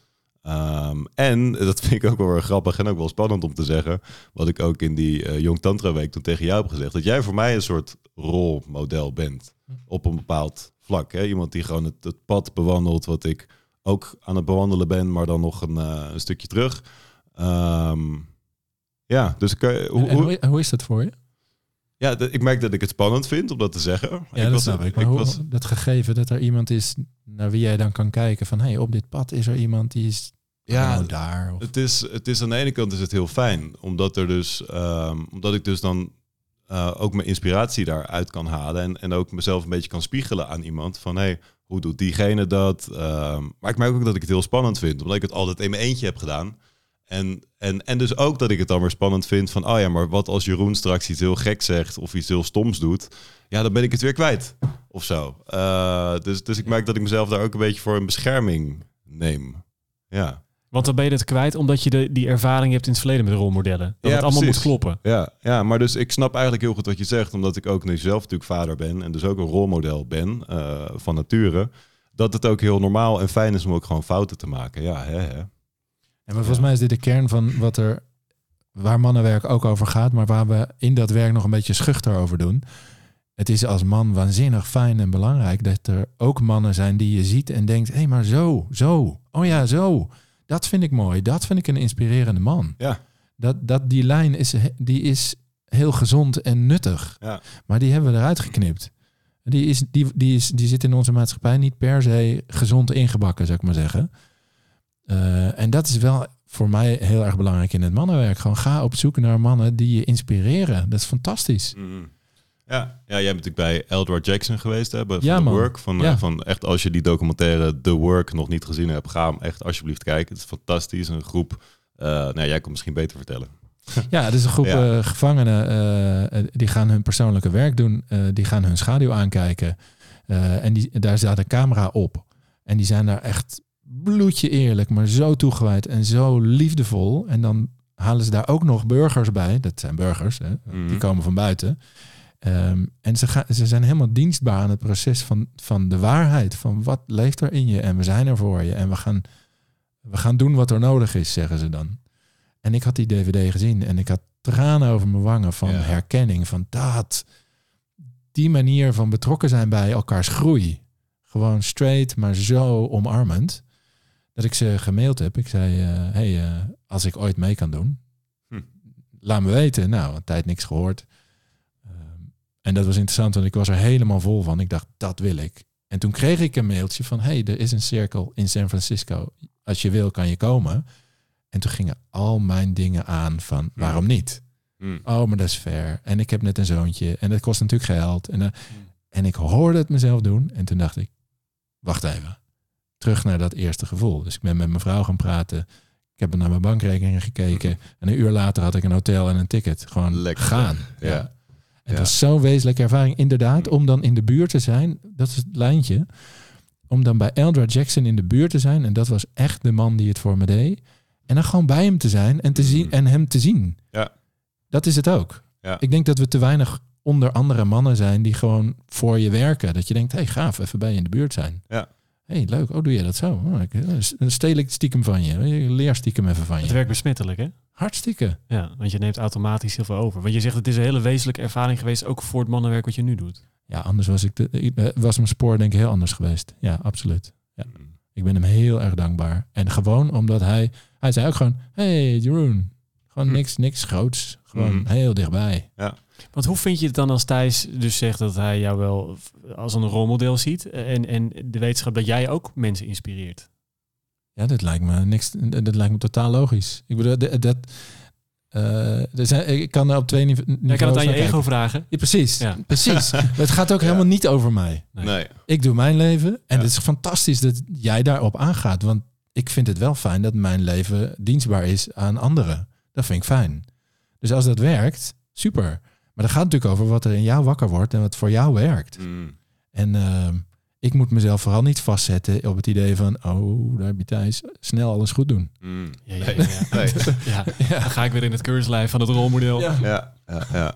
Ehm, en dat vind ik ook wel weer grappig en ook wel spannend om te zeggen. Wat ik ook in die eh Jong Tantra Week toen tegen jou heb gezegd. Dat jij voor mij een soort rolmodel bent. Op een bepaald vlak. Hè? Iemand die gewoon het, het pad bewandelt wat ik ook aan het bewandelen ben. Maar dan nog een, eh, een stukje terug. Ehm, ja, dus ik, hoe, En hoe- hoe, hoe is dat voor je? Ja, ik merk dat ik het spannend vind om dat te zeggen. Ja, ik dat snap ik. Maar hoe, was, dat gegeven dat er iemand is naar wie jij dan kan kijken van... hé, hey, op dit pad is er iemand die is ja, nou daar. Of, Het is, het is aan de ene kant is het heel fijn, omdat er dus, ehm, omdat ik dus dan eh, ook mijn inspiratie daaruit kan halen en, en ook mezelf een beetje kan spiegelen aan iemand van hey, hoe doet diegene dat? Ehm, maar ik merk ook dat ik het heel spannend vind, omdat ik het altijd in mijn eentje heb gedaan. En, en, en dus ook dat ik het dan weer spannend vind van, oh ja, maar wat als Jeroen straks iets heel gek zegt of iets heel stoms doet, ja, dan ben ik het weer kwijt of zo. Eh, dus, dus ik merk dat ik mezelf daar ook een beetje voor een bescherming neem. Ja. Want dan ben je het kwijt omdat je de, die ervaring hebt in het verleden met rolmodellen. Dat Ja, het allemaal precies. moet kloppen. Ja, ja, maar dus ik snap eigenlijk heel goed wat je zegt, omdat ik ook nu zelf natuurlijk vader ben en dus ook een rolmodel ben eh, van nature. Dat het ook heel normaal en fijn is om ook gewoon fouten te maken. Ja, hè, hè. En maar volgens mij is dit de kern van wat er, waar mannenwerk ook over gaat, maar waar we in dat werk nog een beetje schuchter over doen. Het is als man waanzinnig fijn en belangrijk dat er ook mannen zijn die je ziet en denkt, hé, hey, maar zo, zo, oh ja, zo. Dat vind ik mooi. Dat vind ik een inspirerende man. Ja. Dat, dat die lijn is, die is heel gezond en nuttig. Ja. Maar die hebben we eruit geknipt. Die, is, die, die, is, die zit in onze maatschappij niet per se gezond ingebakken, zou ik maar zeggen. Eh, en dat is wel voor mij heel erg belangrijk in het mannenwerk. Gewoon ga op zoek naar mannen die je inspireren. Dat is fantastisch. Mhm. Ja, ja, jij bent natuurlijk bij Eldward Jackson geweest, hè, bij- Ja, The man. Work. Van, Ja. eh, van echt, als je die documentaire The Work nog niet gezien hebt, ga hem echt alsjeblieft kijken. Het is fantastisch. Een groep Uh, nou, jij kan misschien beter vertellen. Ja, het is een groep ja. gevangenen uh, die gaan hun persoonlijke werk doen. Die gaan hun schaduw aankijken. en die, daar staat een camera op. En die zijn daar echt bloedje eerlijk, maar zo toegewijd en zo liefdevol. En dan halen ze daar ook nog burgers bij. Dat zijn burgers, hè? Mm. die komen van buiten. Um, en ze, gaan, ze zijn helemaal dienstbaar aan het proces van, van de waarheid. Van wat leeft er in je en we zijn er voor je. En we gaan, we gaan doen wat er nodig is, zeggen ze dan. En ik had die dvd gezien en ik had tranen over mijn wangen van herkenning. Van dat, die manier van betrokken zijn bij elkaars groei. Gewoon straight, maar zo omarmend. Dat ik ze gemaild heb. Ik zei, uh, hey, uh, als ik ooit mee kan doen, hm. laat me weten. Nou, een tijd niks gehoord. En dat was interessant, want ik was er helemaal vol van. Ik dacht, dat wil ik. En toen kreeg ik een mailtje van, hey, er is een cirkel in San Francisco. Als je wil, kan je komen. En toen gingen al mijn dingen aan van, hmm. waarom niet? Mm. Oh, maar dat is fair. En ik heb net een zoontje. En dat kost natuurlijk geld. En, uh, en ik hoorde het mezelf doen. En toen dacht ik, wacht even. Terug naar dat eerste gevoel. Dus ik ben met mijn vrouw gaan praten. Ik heb naar mijn bankrekening gekeken. Hmm. En een uur later had ik een hotel en een ticket. Gewoon Lekker. gaan. ja. Het was zo'n wezenlijke ervaring, inderdaad, om dan in de buurt te zijn. Dat is het lijntje. Om dan bij Eldra Jackson in de buurt te zijn. En dat was echt de man die het voor me deed. En dan gewoon bij hem te zijn en, te zien, mm. en hem te zien. Ja. Dat is het ook. Ja. Ik denk dat we te weinig onder andere mannen zijn die gewoon voor je werken. Dat je denkt, hé hey, gaaf, even bij je in de buurt zijn. Ja. Hey, leuk. Oh, doe je dat zo? Oh, dan steel ik stiekem van je. Leer stiekem even van je. Het werkt besmettelijk, hè? Hartstikke. Ja, want je neemt automatisch heel veel over. Want je zegt het is een hele wezenlijke ervaring geweest, ook voor het mannenwerk wat je nu doet. Ja, anders was ik, de, was mijn spoor denk ik heel anders geweest. Ja, absoluut. Ja. Mm. Ik ben hem heel erg dankbaar. En gewoon omdat hij, hij zei ook gewoon, hey Jeroen, gewoon hm. niks, niks groots. Gewoon mm. heel dichtbij. Ja. Want hoe vind je het dan als Thijs dus zegt dat hij jou wel als een rolmodel ziet en, en de wetenschap dat jij ook mensen inspireert? Ja, dat lijkt me niks. Dat lijkt me totaal logisch. Ik bedoel, dat. dat uh, zijn, ik kan op twee niveaus. Je kan het aan je ego vragen. Ja, precies. Ja. Precies. het gaat ook helemaal niet over mij. Nee. Ik doe mijn leven. En het is fantastisch dat jij daarop aangaat. Want ik vind het wel fijn dat mijn leven dienstbaar is aan anderen. Dat vind ik fijn. Dus als dat werkt, super. Maar dat gaat natuurlijk over wat er in jou wakker wordt en wat voor jou werkt. Mm. En uh, ik moet mezelf vooral niet vastzetten op het idee van, oh, daar heb je Thijs, snel alles goed doen. Mm. Ja, ja, ja. ja. Dan ga ik weer in het keurslijf van het rolmodel. Ja, ja, ja.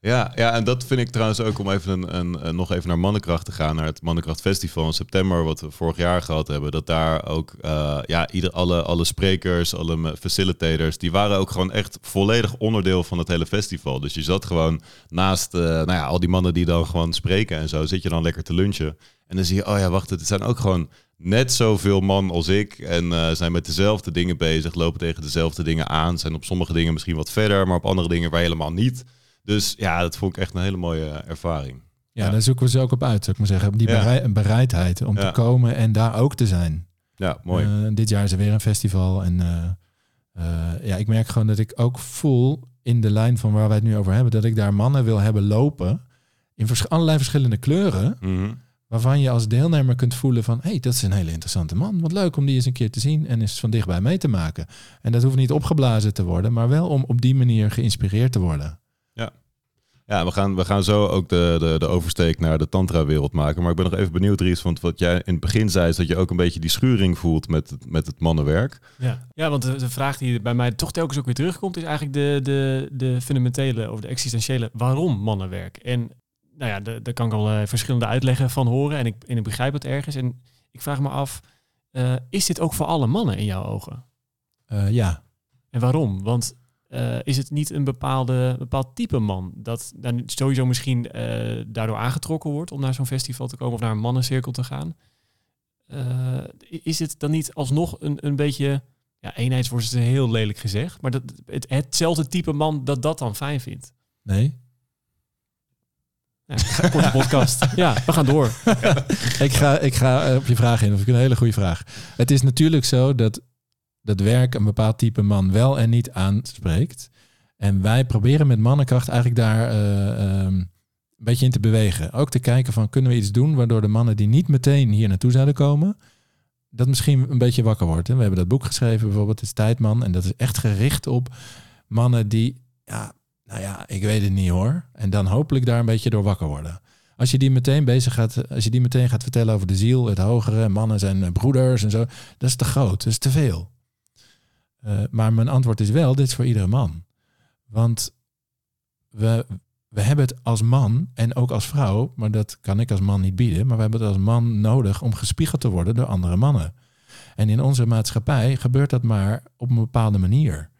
Ja, ja, en dat vind ik trouwens ook om even een, een, nog even naar Mannenkracht te gaan, naar het Mannenkracht Festival in september, wat we vorig jaar gehad hebben. Dat daar ook, uh, ja, ieder, alle, alle sprekers, alle facilitators, die waren ook gewoon echt volledig onderdeel van het hele festival. Dus je zat gewoon naast, uh, nou ja, al die mannen die dan gewoon spreken en zo, zit je dan lekker te lunchen. En dan zie je, oh ja, wacht, het zijn ook gewoon net zoveel man als ik. En uh, zijn met dezelfde dingen bezig, lopen tegen dezelfde dingen aan. Zijn op sommige dingen misschien wat verder, maar op andere dingen waar helemaal niet. Dus ja, dat vond ik echt een hele mooie ervaring. Ja, daar zoeken we ze ook op uit, zou ik maar zeggen. Die bereidheid om te komen en daar ook te zijn. Ja, mooi. Uh, dit jaar is er weer een festival. En uh, ja, ik merk gewoon dat ik ook voel in de lijn van waar wij het nu over hebben, dat ik daar mannen wil hebben lopen in vers allerlei verschillende kleuren. Mm Waarvan je als deelnemer kunt voelen van... hé, hey, dat is een hele interessante man. Wat leuk om die eens een keer te zien en eens van dichtbij mee te maken. En dat hoeft niet opgeblazen te worden... maar wel om op die manier geïnspireerd te worden. Ja, we, gaan, we gaan zo ook de, de, de oversteek naar de tantra-wereld maken. Maar ik ben nog even benieuwd, Ries... want wat jij in het begin zei... is dat je ook een beetje die schuring voelt met het, met het mannenwerk. Ja, ja want de, de vraag die bij mij toch telkens ook weer terugkomt... is eigenlijk de, de, de fundamentele of de existentiële waarom mannenwerk. En nou ja, daar kan ik al uh, verschillende uitleggen van horen en ik, en ik begrijp het ergens. En ik vraag me af, uh, is dit ook voor alle mannen in jouw ogen? Uh, ja. En waarom? Want is het niet een bepaalde, bepaald type man dat dan sowieso misschien daardoor aangetrokken wordt om naar zo'n festival te komen of naar een mannencirkel te gaan? is het dan niet alsnog een, een beetje, ja, eenheidsworst is heel lelijk gezegd, maar dat, het, hetzelfde type man dat dat dan fijn vindt? Nee, ja, korte podcast. ja, we gaan door. ik, ga, ik ga eh, op je vraag in. Dat is een hele goede vraag. Het is natuurlijk zo dat dat werk een bepaald type man wel en niet aanspreekt. En wij proberen met mannenkracht eigenlijk daar uh, um, een beetje in te bewegen. Ook te kijken van kunnen we iets doen waardoor de mannen die niet meteen hier naartoe zouden komen, dat misschien een beetje wakker wordt. We hebben dat boek geschreven, bijvoorbeeld, Het is Tijdman. En dat is echt gericht op mannen die, ja, nou ja, ik weet het niet hoor. En dan hopelijk daar een beetje door wakker worden. Als je die meteen bezig gaat, als je die meteen gaat vertellen over de ziel, het hogere, mannen zijn eh, broeders en zo, dat is te groot, dat is te veel. Uh, maar mijn antwoord is wel, dit is voor iedere man. Want we, we hebben het als man en ook als vrouw, maar dat kan ik als man niet bieden, maar we hebben het als man nodig om gespiegeld te worden door andere mannen. En in onze maatschappij gebeurt dat maar op een bepaalde manier.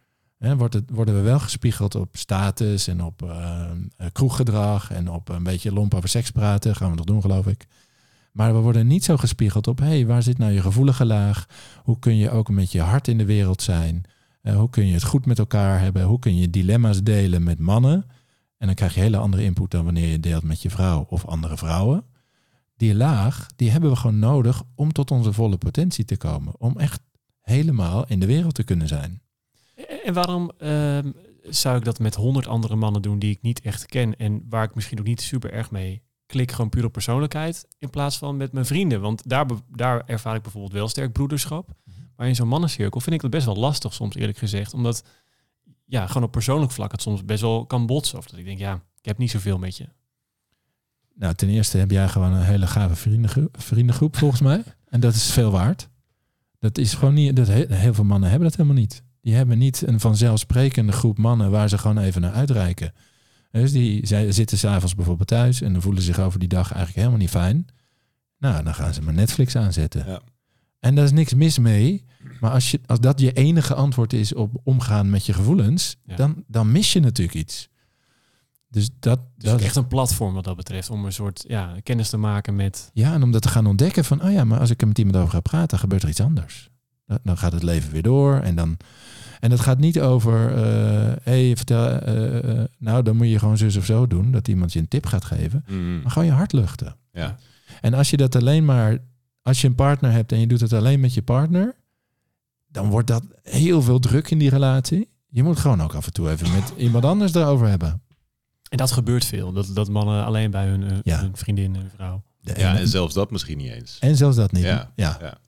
Worden we wel gespiegeld op status en op uh, kroeggedrag en op een beetje lomp over seks praten, gaan we nog doen geloof ik. Maar we worden niet zo gespiegeld op, hé, hey, waar zit nou je gevoelige laag? Hoe kun je ook met je hart in de wereld zijn? Uh, hoe kun je het goed met elkaar hebben? Hoe kun je dilemma's delen met mannen? En dan krijg je hele andere input dan wanneer je deelt met je vrouw of andere vrouwen. Die laag, die hebben we gewoon nodig om tot onze volle potentie te komen. Om echt helemaal in de wereld te kunnen zijn. En waarom uh, zou ik dat met honderd andere mannen doen die ik niet echt ken en waar ik misschien ook niet super erg mee klik, gewoon puur op persoonlijkheid, in plaats van met mijn vrienden? Want daar, daar ervaar ik bijvoorbeeld wel sterk broederschap. Maar in zo'n mannencirkel vind ik het best wel lastig soms, eerlijk gezegd. Omdat ja, gewoon op persoonlijk vlak het soms best wel kan botsen. Of dat ik denk, ja, ik heb niet zoveel met je. Nou, ten eerste heb jij gewoon een hele gave vriendengroep, vriendengroep volgens mij. En dat is veel waard. Dat is gewoon niet, dat heel veel mannen hebben dat helemaal niet. Die hebben niet een vanzelfsprekende groep mannen waar ze gewoon even naar uitreiken. Dus die zij zitten s'avonds bijvoorbeeld thuis en dan voelen ze zich over die dag eigenlijk helemaal niet fijn. Nou, dan gaan ze maar Netflix aanzetten. Ja. En daar is niks mis mee. Maar als, je, als dat je enige antwoord is op omgaan met je gevoelens, dan, dan mis je natuurlijk iets. Dus dat, dus dat is echt een platform wat dat betreft, om een soort ja, kennis te maken met. Ja, en om dat te gaan ontdekken van, oh ja, maar als ik er met iemand over ga praten, gebeurt er iets anders. Dan gaat het leven weer door en dan. En het gaat niet over, hé, uh, hey, vertel, uh, nou, dan moet je gewoon zus of zo doen, dat iemand je een tip gaat geven. Mm. Maar gewoon je hart luchten. Ja. En als je dat alleen maar, als je een partner hebt en je doet het alleen met je partner, dan wordt dat heel veel druk in die relatie. Je moet gewoon ook af en toe even met iemand anders erover hebben. En dat gebeurt veel. Dat, dat mannen alleen bij hun, ja. hun vriendin, hun vrouw. ja, en zelfs dat misschien niet eens. En zelfs dat niet. Ja, ja. ja.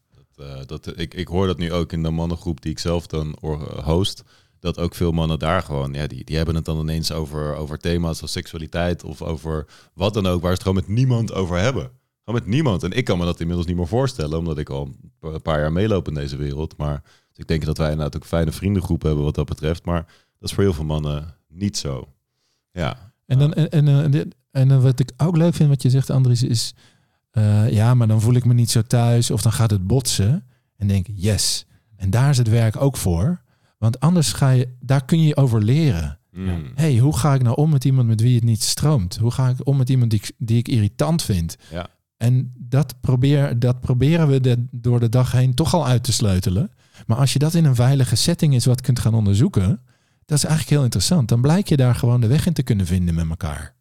Uh, dat, ik, ik hoor dat nu ook in de mannengroep die ik zelf dan host. Dat ook veel mannen daar gewoon, ja, die, die hebben het dan ineens over, over thema's als seksualiteit of over wat dan ook, waar ze het gewoon met niemand over hebben. Gewoon met niemand. En ik kan me dat inmiddels niet meer voorstellen, omdat ik al een paar jaar meeloop in deze wereld. Maar dus ik denk dat wij inderdaad ook een fijne vriendengroep hebben wat dat betreft. Maar dat is voor heel veel mannen niet zo. Ja. En dan, en, en, en, en wat ik ook leuk vind wat je zegt, Andries, is... Uh, ja, maar dan voel ik me niet zo thuis of dan gaat het botsen. En denk, yes. En daar is het werk ook voor. Want anders ga je, daar kun je over leren. Mm. hey, hoe ga ik nou om met iemand met wie het niet stroomt? Hoe ga ik om met iemand die, die ik irritant vind? Ja. En dat, probeer, dat proberen we de, door de dag heen toch al uit te sleutelen. Maar als je dat in een veilige setting is wat kunt gaan onderzoeken, dat is eigenlijk heel interessant. Dan blijkt je daar gewoon de weg in te kunnen vinden met elkaar.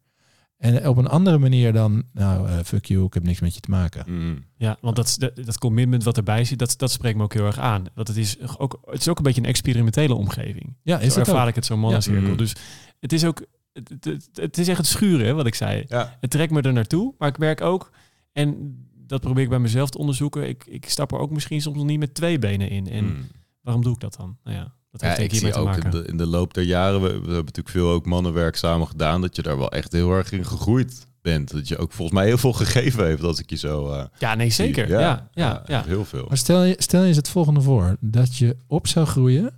En op een andere manier dan, nou, uh, fuck you, ik heb niks met je te maken. Mm. Ja, want dat, dat, dat commitment wat erbij zit, dat, dat spreekt me ook heel erg aan. Want het is ook, het is ook een beetje een experimentele omgeving. Ja, is zo ervaar ook. ik het zo'n mannencirkel. Ja. Mm. Dus het is ook, het, het, het, is echt het schuren, wat ik zei. Ja. Het trekt me er naartoe, maar ik merk ook, en dat probeer ik bij mezelf te onderzoeken, ik, ik stap er ook misschien soms nog niet met twee benen in. En Mm. waarom doe ik dat dan? Nou ja, Ja, ik zie te ook maken. in de, in de loop der jaren, we, we hebben natuurlijk veel ook mannenwerk samen gedaan, dat je daar wel echt heel erg in gegroeid bent. Dat je ook volgens mij heel veel gegeven heeft als ik je zo eh, Ja, nee, zeker. Ja, ja, ja. Heel veel. Maar stel je, stel je eens het volgende voor. Dat je op zou groeien.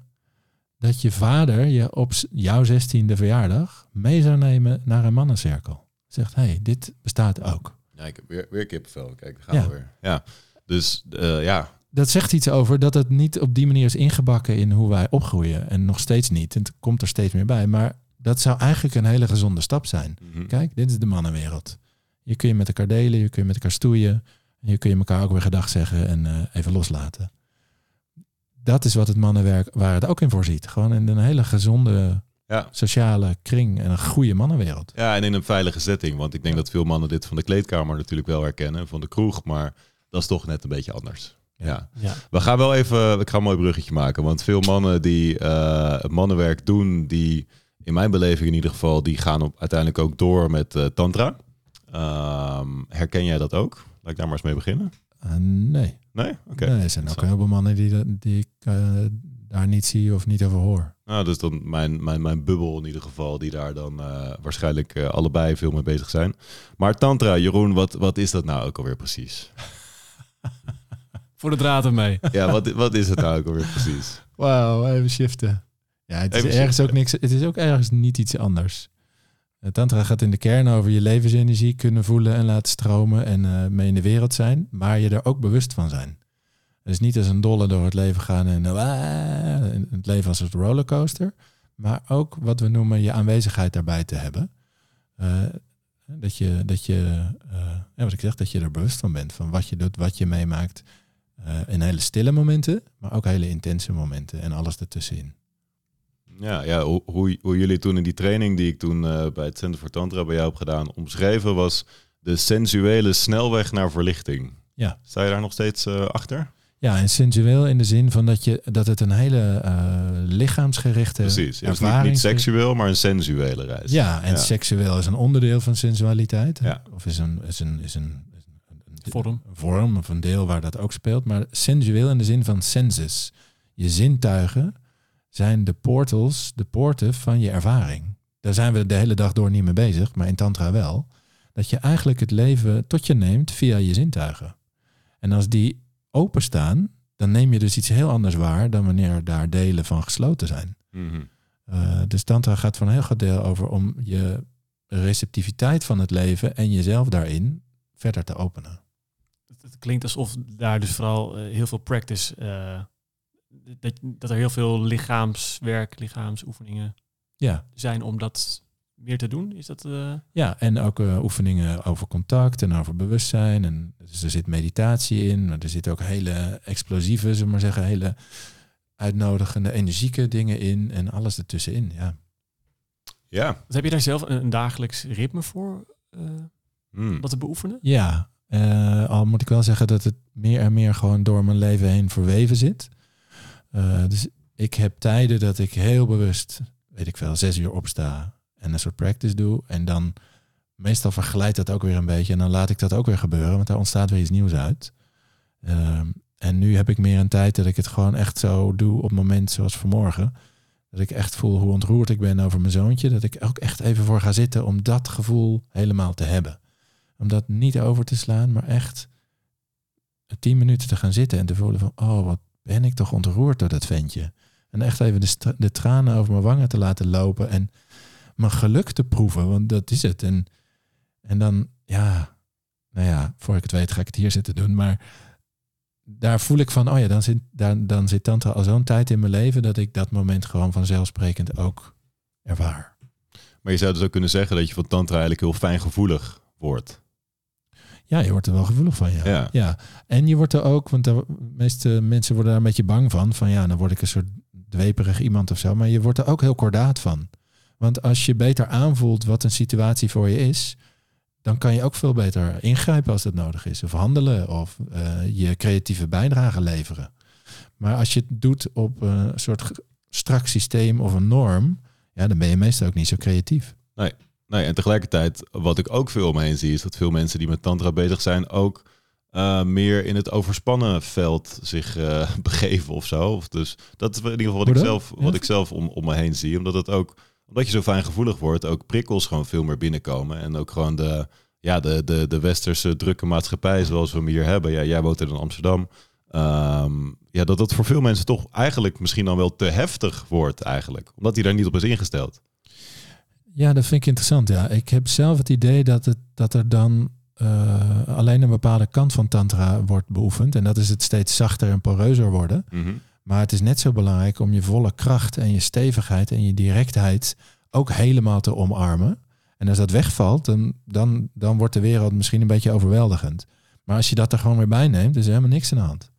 Dat je vader je op jouw zestiende verjaardag mee zou nemen naar een mannencirkel. Zegt, hé, hey, dit bestaat ook. Ja, ik heb weer, weer kippenvel. Kijk, daar gaan Ja. we weer. Ja. Dus eh, ja, Dat zegt iets over dat het niet op die manier is ingebakken in hoe wij opgroeien. En nog steeds niet. En het komt er steeds meer bij. Maar dat zou eigenlijk een hele gezonde stap zijn. mhm. Kijk, dit is de mannenwereld. Hier kun je met elkaar delen, hier kun je met elkaar stoeien. Hier kun je elkaar ook weer gedag zeggen en eh, even loslaten. Dat is wat het mannenwerk, waar het ook in voorziet. Gewoon in een hele gezonde ja. sociale kring en een goede mannenwereld. ja, en in een veilige setting. Want ik denk dat veel mannen dit van de kleedkamer natuurlijk wel herkennen, van de kroeg. Maar dat is toch net een beetje anders. Ja. Ja. We gaan wel even, ik ga een mooi bruggetje maken. Want veel mannen die eh, het mannenwerk doen, die in mijn beleving in ieder geval, die gaan op, uiteindelijk ook door met eh, tantra. Ehm, herken jij dat ook? Laat ik daar maar eens mee beginnen. Eh, nee. Nee? Oké. nee, er zijn ook Zo. een heleboel mannen die, die ik daar niet zie of niet over hoor. Nou, dus dan mijn, mijn, mijn bubbel in ieder geval, die daar dan waarschijnlijk allebei veel mee bezig zijn. Maar Tantra, Jeroen, wat, wat is dat nou ook alweer precies? Voor de draad ermee. Ja, wat, wat is het nou ook alweer precies? Wauw, even shiften. Ja, het is Even ergens shiften. ook niks. Het is ook ergens niet iets anders. Het tantra gaat in de kern over je levensenergie kunnen voelen en laten stromen en eh, mee in de wereld zijn, maar je er ook bewust van zijn. Het is niet als een dolle door het leven gaan en eh, het leven als een rollercoaster, maar ook wat we noemen je aanwezigheid daarbij te hebben. Eh, dat je, dat je eh, ja, wat ik zeg, dat je er bewust van bent van wat je doet, wat je meemaakt. Eh, in hele stille momenten, maar ook hele intense momenten en alles ertussenin. Ja, ja hoe, hoe, hoe jullie toen in die training die ik toen eh, bij het Center voor Tantra bij jou heb gedaan, omschreven was de sensuele snelweg naar verlichting. Ja. Sta je daar nog steeds eh, achter? Ja, en sensueel in de zin van dat, je, dat het een hele eh, lichaamsgerichte Precies. Ja, dus niet, niet seksueel, maar een sensuele reis. Ja, en Ja. seksueel is een onderdeel van sensualiteit. Ja. Of is een, is een, is een Vorm. een vorm of een deel waar dat ook speelt. Maar sensueel in de zin van senses. Je zintuigen zijn de portals, de poorten van je ervaring. Daar zijn we de hele dag door niet mee bezig, maar in Tantra wel. Dat je eigenlijk het leven tot je neemt via je zintuigen. En als die openstaan, dan neem je dus iets heel anders waar dan wanneer daar delen van gesloten zijn. Mhm. Eh, dus Tantra gaat voor een heel groot deel over om je receptiviteit van het leven en jezelf daarin verder te openen. Het, klinkt alsof daar dus vooral eh, heel veel practice, eh, dat, dat er heel veel lichaamswerk, lichaamsoefeningen Ja, zijn om dat meer te doen. Is dat... eh, ja en ook eh, oefeningen over contact en over bewustzijn. En, dus er zit meditatie in, maar er zitten ook hele explosieve, zullen we maar zeggen, hele uitnodigende, energieke dingen in en alles ertussenin. Ja. Ja. heb je daar zelf een, een dagelijks ritme voor eh, Hmm. om dat te beoefenen? Ja, eh, al moet ik wel zeggen dat het meer en meer gewoon door mijn leven heen verweven zit. Eh, dus ik heb tijden dat ik heel bewust, weet ik veel, zes uur opsta en een soort practice doe. En dan meestal verglijdt dat ook weer een beetje en dan laat ik dat ook weer gebeuren, want daar ontstaat weer iets nieuws uit. Ehm, en nu heb ik meer een tijd dat ik het gewoon echt zo doe op het moment zoals vanmorgen. Dat ik echt voel hoe ontroerd ik ben over mijn zoontje. Dat ik ook echt even voor ga zitten om dat gevoel helemaal te hebben om dat niet over te slaan, maar echt tien minuten te gaan zitten en te voelen van, oh, wat ben ik toch ontroerd door dat ventje. En echt even de, de tranen over mijn wangen te laten lopen en mijn geluk te proeven, want dat is het. En, en dan, ja, nou ja, voor ik het weet ga ik het hier zitten doen, maar daar voel ik van, oh ja, dan zit, daar, dan zit tantra al zo'n tijd in mijn leven dat ik dat moment gewoon vanzelfsprekend ook ervaar. Maar je zou dus ook kunnen zeggen dat je van Tantra eigenlijk heel fijngevoelig wordt. Ja, je wordt er wel gevoelig van, ja. Ja. Ja, en je wordt er ook, want de meeste mensen worden daar een beetje bang van. Van ja, dan word ik een soort dweperig iemand of zo. Maar je wordt er ook heel kordaat van. Want als je beter aanvoelt wat een situatie voor je is, dan kan je ook veel beter ingrijpen als dat nodig is. Of handelen of eh, je creatieve bijdrage leveren. Maar als je het doet op een soort strak systeem of een norm, ja, dan ben je meestal ook niet zo creatief. Nee, en tegelijkertijd, wat ik ook veel omheen zie, is dat veel mensen die met Tantra bezig zijn ook eh, meer in het overspannen veld zich eh, begeven of zo. Of dus dat is in ieder geval wat ik zelf, Ja. wat ik zelf om, om me heen zie. Omdat het ook, omdat je zo fijngevoelig wordt, ook prikkels gewoon veel meer binnenkomen. En ook gewoon de, ja, de, de, de westerse drukke maatschappij zoals we hem hier hebben. Ja, jij woont in Amsterdam. Ehm, ja, dat dat voor veel mensen toch eigenlijk misschien dan wel te heftig wordt eigenlijk. Omdat hij daar niet op is ingesteld. Ja, dat vind ik interessant. Ja, ik heb zelf het idee dat, het, dat er dan eh, alleen een bepaalde kant van tantra wordt beoefend. En dat is het steeds zachter en poreuzer worden. Mhm. Maar het is net zo belangrijk om je volle kracht en je stevigheid en je directheid ook helemaal te omarmen. En als dat wegvalt, dan, dan, dan wordt de wereld misschien een beetje overweldigend. Maar als je dat er gewoon weer bij neemt, is er helemaal niks aan de hand.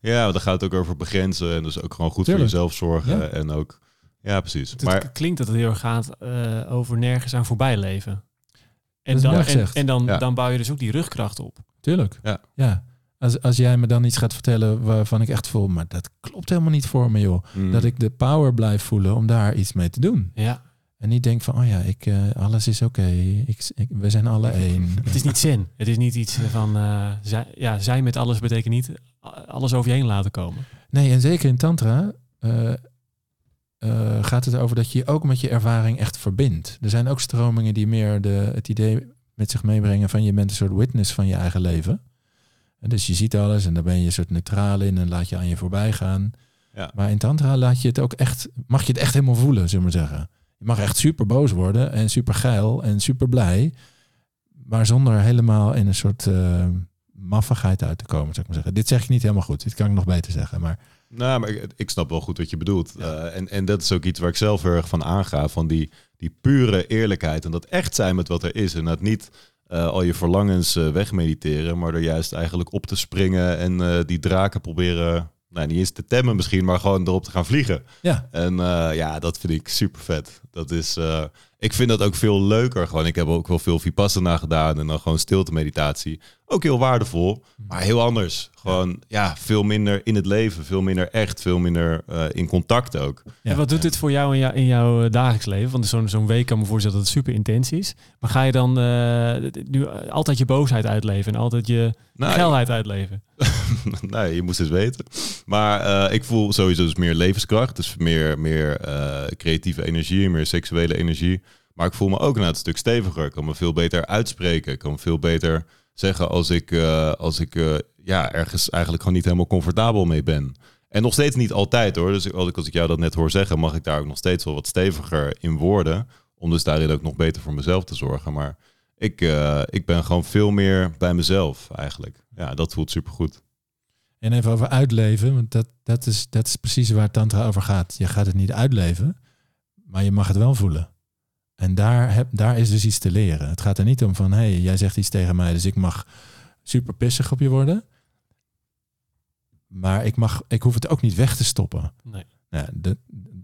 Ja, dan gaat het ook over begrenzen en dus ook gewoon goed Tuurlijk. voor jezelf zorgen. Ja. En ook, ja, precies. Het Maar klinkt dat het heel erg gaat eh, over nergens aan voorbij leven. En, dan, en, dan, Ja. dan bouw je dus ook die rugkracht op. Tuurlijk. Ja. ja. Als, als jij me dan iets gaat vertellen waarvan ik echt voel, maar dat klopt helemaal niet voor me, joh. Mm. Dat ik de power blijf voelen om daar iets mee te doen. Ja. En niet denk van, oh ja, ik, eh, alles is oké. Ik, ik, we zijn alle één. Het is niet zin. Het is niet iets van, eh, zij, ja, zijn met alles betekent niet alles over je heen laten komen. Nee, en zeker in tantra eh, eh, gaat het over dat je je ook met je ervaring echt verbindt. Er zijn ook stromingen die meer de, het idee met zich meebrengen van je bent een soort witness van je eigen leven. En dus je ziet alles en daar ben je een soort neutraal in en laat je aan je voorbij gaan. Ja. Maar in tantra laat je het ook echt, mag je het echt helemaal voelen, zullen we maar zeggen. Je mag echt super boos worden en super geil en super blij. Maar zonder helemaal in een soort uh, maffigheid uit te komen, zou ik maar zeggen. Dit zeg ik niet helemaal goed. Dit kan ik nog beter zeggen. Maar Nou, maar ik, ik snap wel goed wat je bedoelt. Eh, en, en dat is ook iets waar ik zelf heel erg van aanga. Van die, die pure eerlijkheid. En dat echt zijn met wat er is. En dat niet eh, al je verlangens eh, wegmediteren. Maar er juist eigenlijk op te springen. En die draken proberen. Nou, niet eens te temmen misschien. Maar gewoon erop te gaan vliegen. ja, En eh, ja, dat vind ik super vet. Dat is, eh, ik vind dat ook veel leuker. Gewoon, ik heb ook wel veel Vipassana gedaan en dan gewoon stilte meditatie. Ook heel waardevol, maar heel anders. Gewoon, ja, veel minder in het leven, veel minder echt, veel minder eh, in contact ook. Ja. en wat doet dit voor jou in, jou, in jouw dagelijks leven? Want zo'n zo'n week kan me voorstellen dat het super intens is. Maar ga je dan nu altijd je boosheid uitleven en altijd je Nou, geilheid uitleven? nee, je moest eens weten. Maar eh, ik voel sowieso dus meer levenskracht. Dus meer, meer eh, creatieve energie, meer seksuele energie. Maar ik voel me ook inderdaad een stuk steviger. Ik kan me veel beter uitspreken. Ik kan veel beter zeggen als ik, eh, als ik ja, ergens eigenlijk gewoon niet helemaal comfortabel mee ben. En nog steeds niet altijd hoor. Dus als ik, als ik jou dat net hoor zeggen, mag ik daar ook nog steeds wel wat steviger in worden. Om dus daarin ook nog beter voor mezelf te zorgen. Maar ik, ik ben gewoon veel meer bij mezelf eigenlijk. Ja, dat voelt supergoed. En even over uitleven, want dat, dat, is, dat is precies waar Tantra over gaat. Je gaat het niet uitleven, maar je mag het wel voelen. En daar, heb, daar is dus iets te leren. Het gaat er niet om van, hé, hey, jij zegt iets tegen mij, dus ik mag super pissig op je worden. Maar ik, mag, ik hoef het ook niet weg te stoppen. Nee. De,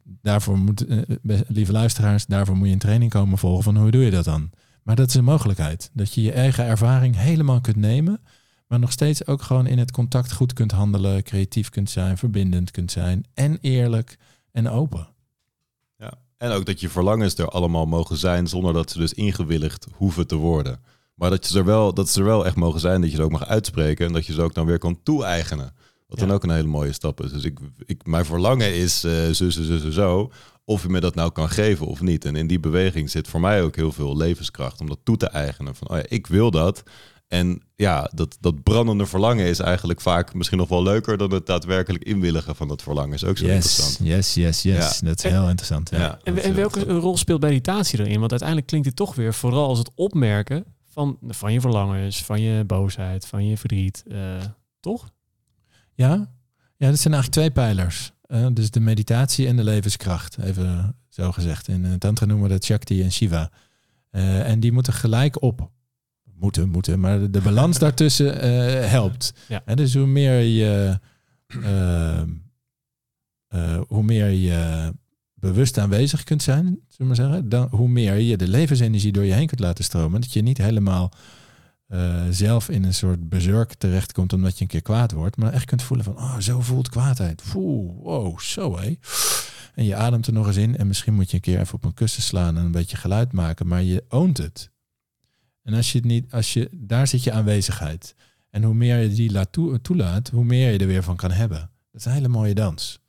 daarvoor moet, eh, lieve luisteraars, daarvoor moet je een training komen volgen van hoe doe je dat dan? Maar dat is een mogelijkheid. Dat je je eigen ervaring helemaal kunt nemen, maar nog steeds ook gewoon in het contact goed kunt handelen, creatief kunt zijn, verbindend kunt zijn en eerlijk en open. Ja. En ook dat je verlangens er allemaal mogen zijn zonder dat ze dus ingewilligd hoeven te worden. Maar dat, je er wel, dat ze er wel echt mogen zijn, dat je ze ook mag uitspreken en dat je ze ook dan weer kan toe-eigenen. Wat dan ook een hele mooie stap is. Dus ik, ik, mijn verlangen is zo, zo, zo, zo, zo. Of je me dat nou kan geven of niet. En in die beweging zit voor mij ook heel veel levenskracht om dat toe te eigenen. Van, oh ja, ik wil dat. En ja, dat, dat brandende verlangen is eigenlijk vaak misschien nog wel leuker dan het daadwerkelijk inwilligen van dat verlangen. Is ook zo interessant. yes, yes, yes. Dat is heel interessant. Ja. Ja, En, welke rol speelt meditatie erin? Want uiteindelijk klinkt het toch weer vooral als het opmerken van, van je verlangens, van je boosheid, van je verdriet. eh, toch? Ja, ja dat zijn eigenlijk twee pijlers. Eh, dus de meditatie en de levenskracht, even zo gezegd. In het Tantra noemen we dat Shakti en Shiva. Eh, en die moeten gelijk op. Moeten, moeten, maar de, de balans daartussen eh, helpt. Ja. En dus hoe meer je, eh, eh, hoe meer je bewust aanwezig kunt zijn, zullen we maar zeggen, dan hoe meer je de levensenergie door je heen kunt laten stromen. Dat je niet helemaal zelf in een soort bezurk terechtkomt omdat je een keer kwaad wordt, maar echt kunt voelen van, oh, zo voelt kwaadheid. Oeh, wow, zo hé. En je ademt er nog eens in en misschien moet je een keer even op een kussen slaan en een beetje geluid maken, maar je oont het. En als je het niet, als je, daar zit je aanwezigheid. En hoe meer je die laat toe, toelaat, hoe meer je er weer van kan hebben. Dat is een hele mooie dans.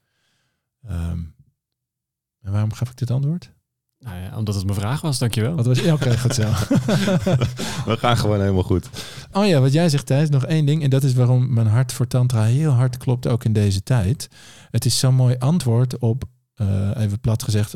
Ehm, en waarom gaf ik dit antwoord? Nou ja, omdat het mijn vraag was, dankjewel. Wat was ja, oké, goed zo. We gaan gewoon helemaal goed. Oh ja, wat jij zegt Thijs, nog één ding. En dat is waarom mijn hart voor tantra heel hard klopt, ook in deze tijd. Het is zo'n mooi antwoord op, eh, even plat gezegd,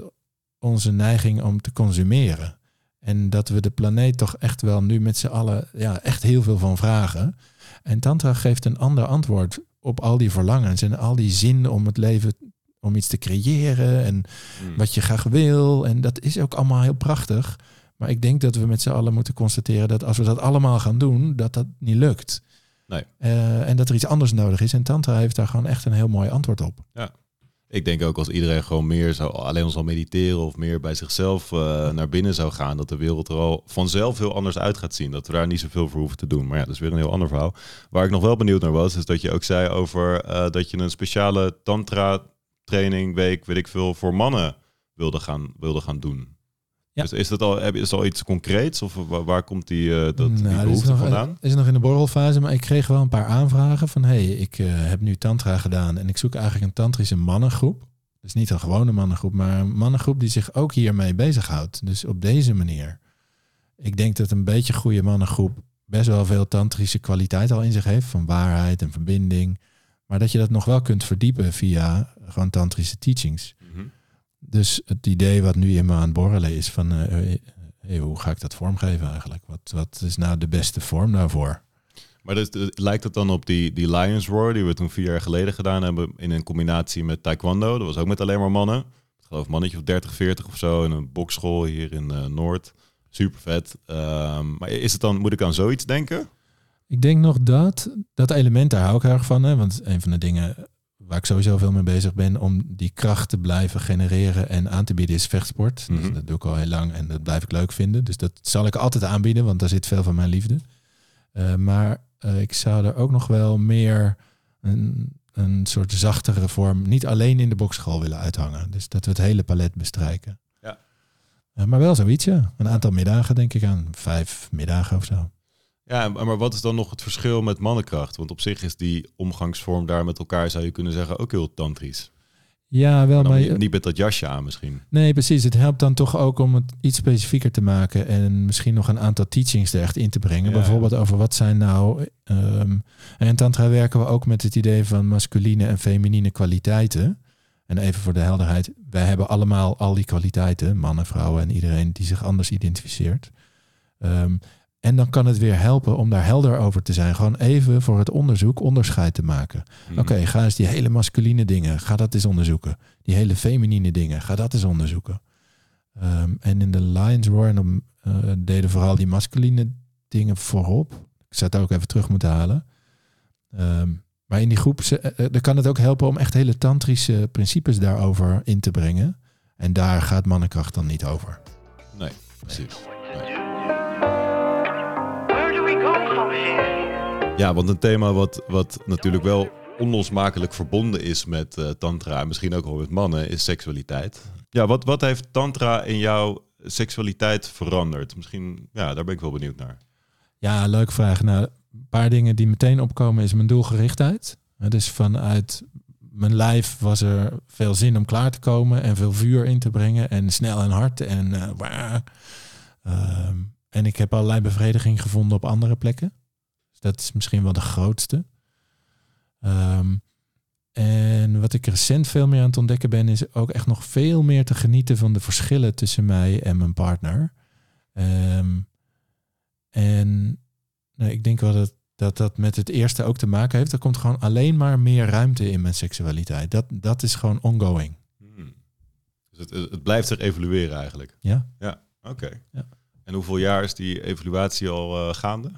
onze neiging om te consumeren. En dat we de planeet toch echt wel nu met z'n allen ja, echt heel veel van vragen. En tantra geeft een ander antwoord op al die verlangens en al die zin om het leven, om iets te creëren en Hmm. wat je graag wil. En dat is ook allemaal heel prachtig. Maar ik denk dat we met z'n allen moeten constateren dat als we dat allemaal gaan doen, dat dat niet lukt. Nee. Eh, en dat er iets anders nodig is. En Tantra heeft daar gewoon echt een heel mooi antwoord op. Ik denk ook als iedereen gewoon meer zou, alleen al zal mediteren of meer bij zichzelf eh, naar binnen zou gaan, dat de wereld er al vanzelf heel anders uit gaat zien. Dat we daar niet zoveel voor hoeven te doen. Maar ja, dat is weer een heel ander verhaal. Waar ik nog wel benieuwd naar was, is dat je ook zei over eh, dat je een speciale tantra training week, weet ik veel, voor mannen wilde gaan, wilde gaan doen. Ja. Dus is dat al, is dat al iets concreets? Of waar, komt die, eh, dat, die Nou, behoefte nog, vandaan? is nog in de borrelfase, maar ik kreeg wel een paar aanvragen van... hey, ik eh, heb nu tantra gedaan en ik zoek eigenlijk een tantrische mannengroep. Dus niet een gewone mannengroep, maar een mannengroep die zich ook hiermee bezighoudt. Dus op deze manier. Ik denk dat een beetje goede mannengroep best wel veel tantrische kwaliteit al in zich heeft. Van waarheid en verbinding. Maar dat je dat nog wel kunt verdiepen via gewoon tantrische teachings. Mhm. Dus het idee wat nu in me aan het borrelen is van... eh, eh, hey, hoe ga ik dat vormgeven eigenlijk? Wat, wat is nou de beste vorm daarvoor? Maar dus, eh, lijkt het dan op die, die Lions Roar die we toen vier jaar geleden gedaan hebben in een combinatie met Taekwondo? Dat was ook met alleen maar mannen. Ik geloof een mannetje of 30, 40 of zo in een bokschool hier in eh, Noord. Super vet. Ehm, maar is het dan, moet ik aan zoiets denken? Ik denk nog dat, dat element, daar hou ik erg van. Hè? Want een van de dingen waar ik sowieso veel mee bezig ben... om die kracht te blijven genereren en aan te bieden is vechtsport. Dus Mhm. dat doe ik al heel lang en dat blijf ik leuk vinden. Dus dat zal ik altijd aanbieden, want daar zit veel van mijn liefde. Eh, maar eh, ik zou er ook nog wel meer een, een soort zachtere vorm... niet alleen in de bokschool willen uithangen. Dus dat we het hele palet bestrijken. Ja. Eh, maar wel zoiets, ja. Een aantal middagen denk ik aan. Vijf middagen of zo. Ja, maar wat is dan nog het verschil met mannenkracht? Want op zich is die omgangsvorm daar met elkaar, zou je kunnen zeggen, ook heel tantrisch. Ja, wel, maar... niet, niet met dat jasje aan misschien. Nee, precies. Het helpt dan toch ook om het iets specifieker te maken en misschien nog een aantal teachings er echt in te brengen. Ja. Bijvoorbeeld over wat zijn nou. ehm, en in Tantra werken we ook met het idee van masculine en feminine kwaliteiten. En even voor de helderheid, wij hebben allemaal al die kwaliteiten, mannen, vrouwen en iedereen die zich anders identificeert. Ehm, en dan kan het weer helpen om daar helder over te zijn. Gewoon even voor het onderzoek onderscheid te maken. Mhm. Oké, ga eens die hele masculine dingen, ga dat eens onderzoeken. Die hele feminine dingen, ga dat eens onderzoeken. Ehm, en in de Lions Roar en dan, eh, deden vooral die masculine dingen voorop. Ik zou het ook even terug moeten halen. Ehm, maar in die groep ze- eh, eh, dan kan het ook helpen om echt hele tantrische principes daarover in te brengen. En daar gaat mannenkracht dan niet over. Nee, precies. Ja, want een thema wat, wat natuurlijk wel onlosmakelijk verbonden is met eh, tantra, en misschien ook wel met mannen, is seksualiteit. Ja, wat, wat heeft tantra in jouw seksualiteit veranderd? Misschien, ja, daar ben ik wel benieuwd naar. Ja, leuke vraag. Nou, een paar dingen die meteen opkomen is mijn doelgerichtheid. Hè, Dus vanuit mijn lijf was er veel zin om klaar te komen en veel vuur in te brengen en snel en hard en eh, waar. Ehm, en ik heb allerlei bevrediging gevonden op andere plekken. Dat is misschien wel de grootste. Ehm, en wat ik recent veel meer aan het ontdekken ben, is ook echt nog veel meer te genieten van de verschillen tussen mij en mijn partner. Ehm, en nou, ik denk wel dat, dat dat met het eerste ook te maken heeft. Er komt gewoon alleen maar meer ruimte in mijn seksualiteit. Dat, dat is gewoon ongoing. Hmm. Dus het, het blijft zich evolueren eigenlijk. Ja. Ja, oké. Ja. En hoeveel jaar is die evaluatie al eh, gaande?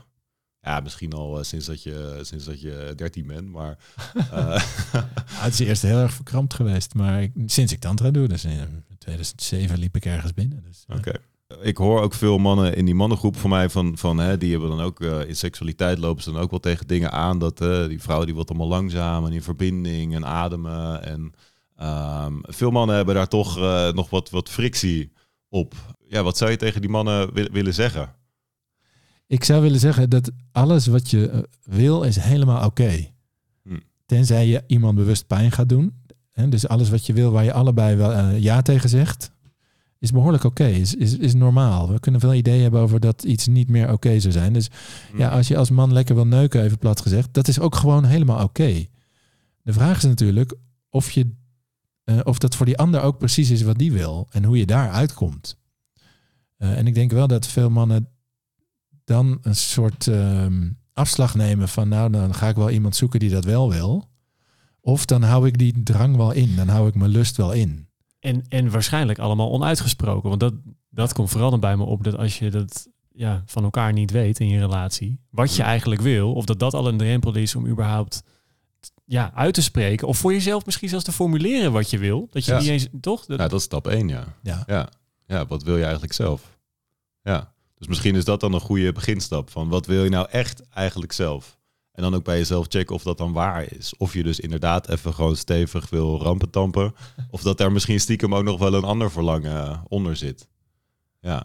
Ja, misschien al eh, sinds, dat je, sinds dat je 13 bent, maar... eh, het is eerst heel erg verkrampt geweest. Maar ik- sinds ik tantra doe, dus in 2007 liep ik ergens binnen. Dus, ja. Oké. Ik hoor ook veel mannen in die mannengroep van mij van, van hè, die hebben dan ook eh, in seksualiteit lopen ze dan ook wel tegen dingen aan dat eh, die vrouw die wordt allemaal langzaam en in verbinding en ademen en ehm, veel mannen hebben daar toch eh, nog wat, wat frictie op. Ja, wat zou je tegen die mannen wi- willen zeggen? Ik zou willen zeggen dat alles wat je eh, wil is helemaal oké. Hm. Tenzij je iemand bewust pijn gaat doen. Hè, dus alles wat je wil waar je allebei wel eh, ja tegen zegt, is behoorlijk oké. Is, is, is normaal. We kunnen veel ideeën hebben over dat iets niet meer oké zou zijn. Dus ja, als je als man lekker wil neuken, even plat gezegd, dat is ook gewoon helemaal oké. De vraag is natuurlijk of, je, eh, of dat voor die ander ook precies is wat die wil en hoe je daar uitkomt. En ik denk wel dat veel mannen dan een soort ehm, afslag nemen van nou, dan ga ik wel iemand zoeken die dat wel wil. Of dan hou ik die drang wel in, dan hou ik mijn lust wel in. En, en waarschijnlijk allemaal onuitgesproken. Want dat, dat komt vooral dan bij me op dat als je dat ja, van elkaar niet weet in je relatie, wat je eigenlijk wil, of dat dat al een drempel is om überhaupt ja, uit te spreken. Of voor jezelf misschien zelfs te formuleren wat je wil. Dat je Ja. niet eens, toch? Dat, Ja, dat is stap 1, ja. Ja. Ja. ja, wat wil je eigenlijk zelf? Ja, dus misschien is dat dan een goede beginstap van wat wil je nou echt eigenlijk zelf? En dan ook bij jezelf checken of dat dan waar is. Of je dus inderdaad even gewoon stevig wil rampentampen. Of dat daar misschien stiekem ook nog wel een ander verlangen onder zit. Ja.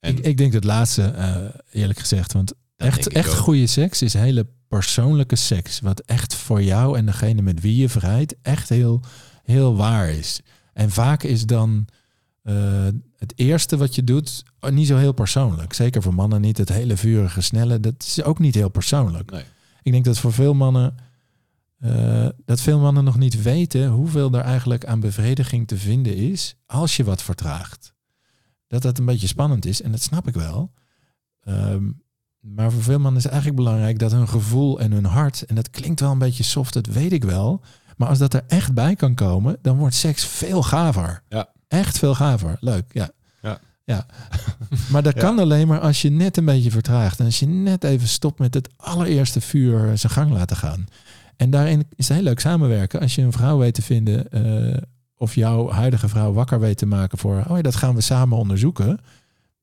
En, Ik, ik denk het laatste, eh, eerlijk gezegd. Want echt, echt ook. goede seks is hele persoonlijke seks. Wat echt voor jou en degene met wie je vrijt echt heel, heel waar is. En vaak is dan eh, het eerste wat je doet eh, niet zo heel persoonlijk. Zeker voor mannen niet. Het hele vurige, snelle, dat is ook niet heel persoonlijk. nee. Ik denk dat voor veel mannen, eh, dat veel mannen nog niet weten hoeveel er eigenlijk aan bevrediging te vinden is als je wat vertraagt. Dat dat een beetje spannend is en dat snap ik wel. Ehm, maar voor veel mannen is het eigenlijk belangrijk dat hun gevoel en hun hart, en dat klinkt wel een beetje soft, dat weet ik wel. Maar als dat er echt bij kan komen, dan wordt seks veel gaver. Ja. Echt veel gaver. Leuk, ja. Ja. ja. maar dat Ja. kan alleen maar als je net een beetje vertraagt. En als je net even stopt met het allereerste vuur zijn gang laten gaan. En daarin is het heel leuk samenwerken. Als je een vrouw weet te vinden, eh, of jouw huidige vrouw wakker weet te maken voor, oh ja, dat gaan we samen onderzoeken.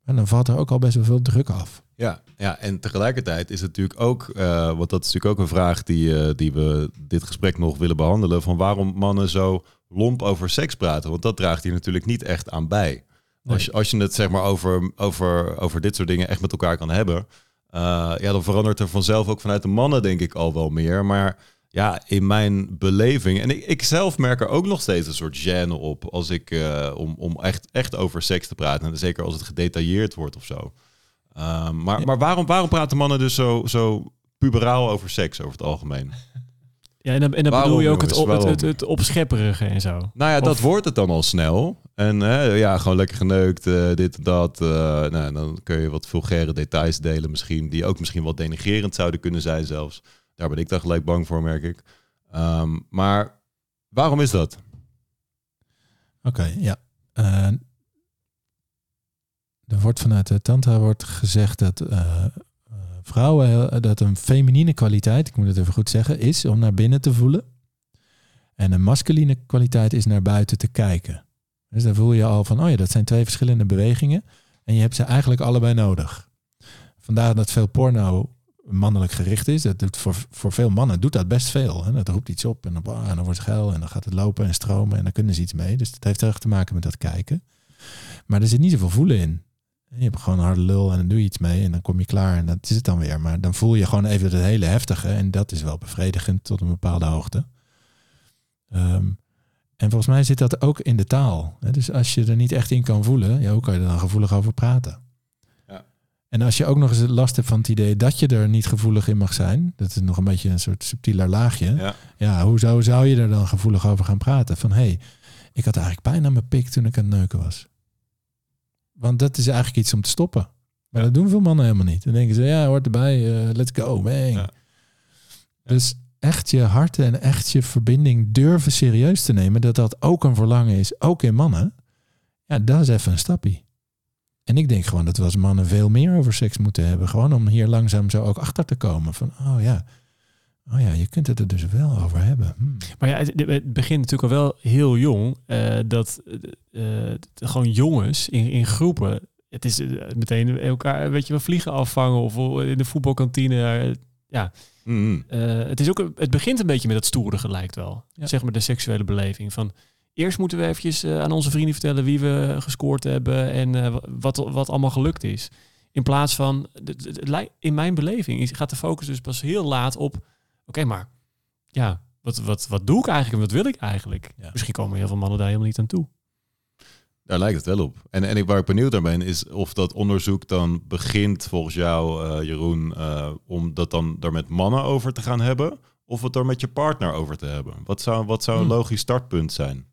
En dan valt er ook al best wel veel druk af. Ja, ja, en tegelijkertijd is het natuurlijk ook, eh, want dat is natuurlijk ook een vraag die, eh, die we dit gesprek nog willen behandelen, van waarom mannen zo lomp over seks praten. Want dat draagt hier natuurlijk niet echt aan bij. Als, je, als je het zeg maar over, over, over dit soort dingen echt met elkaar kan hebben, eh, ja, dan verandert er vanzelf ook vanuit de mannen denk ik al wel meer. Maar ja, in mijn beleving, en ik, ik zelf merk er ook nog steeds een soort gêne op als ik, eh, om, om echt, echt over seks te praten. En zeker als het gedetailleerd wordt of zo. Ehm, maar maar waarom, waarom praten mannen dus zo, zo puberaal over seks over het algemeen? Ja, en dan, en dan Waarom, bedoel je ook het, op, het, het, het opschepperige en zo. Nou ja, dat wordt het dan al snel. En hè, ja, gewoon lekker geneukt, eh, dit en dat. eh, nou, dan kun je wat vulgaire details delen misschien, die ook misschien wat denigerend zouden kunnen zijn zelfs. Daar ben ik dan gelijk bang voor, merk ik. Ehm, maar waarom is dat? Oké, ja. Eh, er wordt vanuit de tantra wordt gezegd dat vrouwen heel- dat een feminine kwaliteit, ik moet het even goed zeggen, is om naar binnen te voelen. En een masculine kwaliteit is naar buiten te kijken. Dus dan voel je al van, oh ja, dat zijn twee verschillende bewegingen. En je hebt ze eigenlijk allebei nodig. Vandaar dat veel porno mannelijk gericht is. Dat doet voor, voor veel mannen doet dat best veel. Hè? Dat roept iets op en dan, ah, wordt het geil en dan gaat het lopen en stromen en dan kunnen ze iets mee. Dus dat heeft erg te maken met dat kijken. Maar er zit niet zoveel voelen in. Je hebt gewoon een harde lul en dan doe je iets mee en dan kom je klaar en dat is het dan weer. Maar dan voel je gewoon even het hele heftige en dat is wel bevredigend tot een bepaalde hoogte. Ehm, en volgens mij zit dat ook in de taal. Dus als je er niet echt in kan voelen, ja, hoe kan je er dan gevoelig over praten? Ja. En als je ook nog eens last hebt van het idee dat je er niet gevoelig in mag zijn, dat is nog een beetje een soort subtieler laagje. Ja. Ja, hoezo zou je er dan gevoelig over gaan praten? Van hé, hey, ik had eigenlijk pijn aan mijn pik toen ik aan het neuken was. Want dat is eigenlijk iets om te stoppen. Maar dat doen veel mannen helemaal niet. Dan denken ze, ja, hoort erbij, eh, let's go. Ja. Dus echt je hart en echt je verbinding durven serieus te nemen, dat dat ook een verlangen is, ook in mannen. Ja, dat is even een stapje. En ik denk gewoon dat we als mannen veel meer over seks moeten hebben. Gewoon om hier langzaam zo ook achter te komen. Van, oh ja, oh ja, je kunt het er dus wel over hebben. Hm. Maar ja, het, het begint natuurlijk al wel heel jong. eh, dat eh, eh, gewoon jongens in, in groepen. Het is meteen elkaar, weet je wel, vliegen afvangen of in de voetbalkantine. ja, Mhm. eh, het, is ook, het begint een beetje met dat stoere lijkt wel. Ja. Zeg maar de seksuele beleving. Van eerst moeten we eventjes aan onze vrienden vertellen wie we gescoord hebben en eh, wat, wat allemaal gelukt is. In plaats van, in mijn beleving is- gaat de focus dus pas heel laat op, oké, maar ja, wat, wat, wat doe ik eigenlijk en wat wil ik eigenlijk? Ja. Misschien komen heel veel mannen daar helemaal niet aan toe. Daar lijkt het wel op. En, en ik, waar ik benieuwd naar ben, is of dat onderzoek dan begint volgens jou, eh, Jeroen, eh, om dat dan daar met mannen over te gaan hebben, of het er met je partner over te hebben. Wat zou, wat zou een Hmm. logisch startpunt zijn?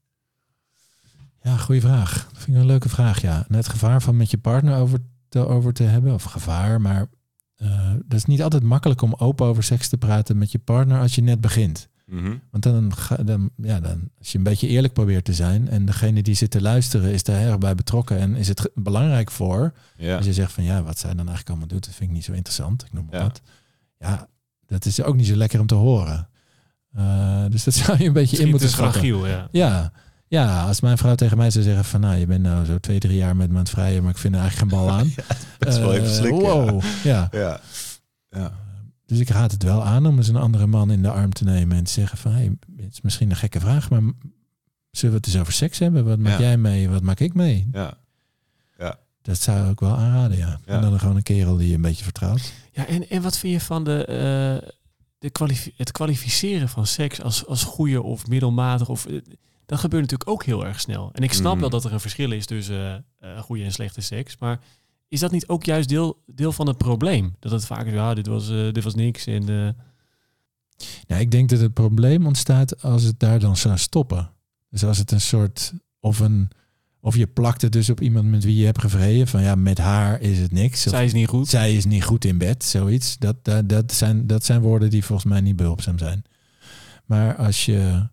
Ja, goede vraag. Dat vind ik een leuke vraag, ja. En het gevaar van met je partner over te, over te hebben, of gevaar, maar eh dat is niet altijd makkelijk om open over seks te praten met je partner als je net begint. Mhm. Want dan, ga, dan, ja, dan, als je een beetje eerlijk probeert te zijn en degene die zit te luisteren is daar erg bij betrokken en is het belangrijk voor, Ja. als je zegt van ja, wat zij dan eigenlijk allemaal doet, dat vind ik niet zo interessant, ik noem maar Ja. wat. Ja, dat is ook niet zo lekker om te horen. Eh, dus dat zou je een beetje in moeten fragiel, ja. Ja, ja, als mijn vrouw tegen mij zou zeggen van nou, je bent nou zo twee, drie jaar met me aan het vrijen, maar ik vind er eigenlijk geen bal aan. Best wel even Eh, slikken. wow, ja. Ja. ja. Dus ik raad het wel aan om eens een andere man in de arm te nemen en te zeggen van hey, het is misschien een gekke vraag, maar zullen we het eens over seks hebben? Wat maak Ja. jij mee? Wat maak ik mee? Ja. Dat zou ik wel aanraden, ja. Ja. En dan gewoon een kerel die je een beetje vertrouwt. Ja, en, en wat vind je van de, eh, de kwalifi- het kwalificeren van seks als, als goede of middelmatig? Of, eh, dat gebeurt natuurlijk ook heel erg snel. En ik snap Mhm. wel dat er een verschil is tussen eh, goede en slechte seks. Maar is dat niet ook juist deel, deel van het probleem? Dat het vaak is, ja, dit was, eh, dit was niks. En, eh, Ja, ik denk dat het probleem ontstaat als het daar dan zou stoppen. Dus als het een soort of een of je plakt het dus op iemand met wie je hebt gevreden van ja, met haar is het niks. Zij is niet goed. zij is niet goed in bed, zoiets. Dat, dat, dat, zijn, dat zijn woorden die volgens mij niet behulpzaam zijn. Maar als je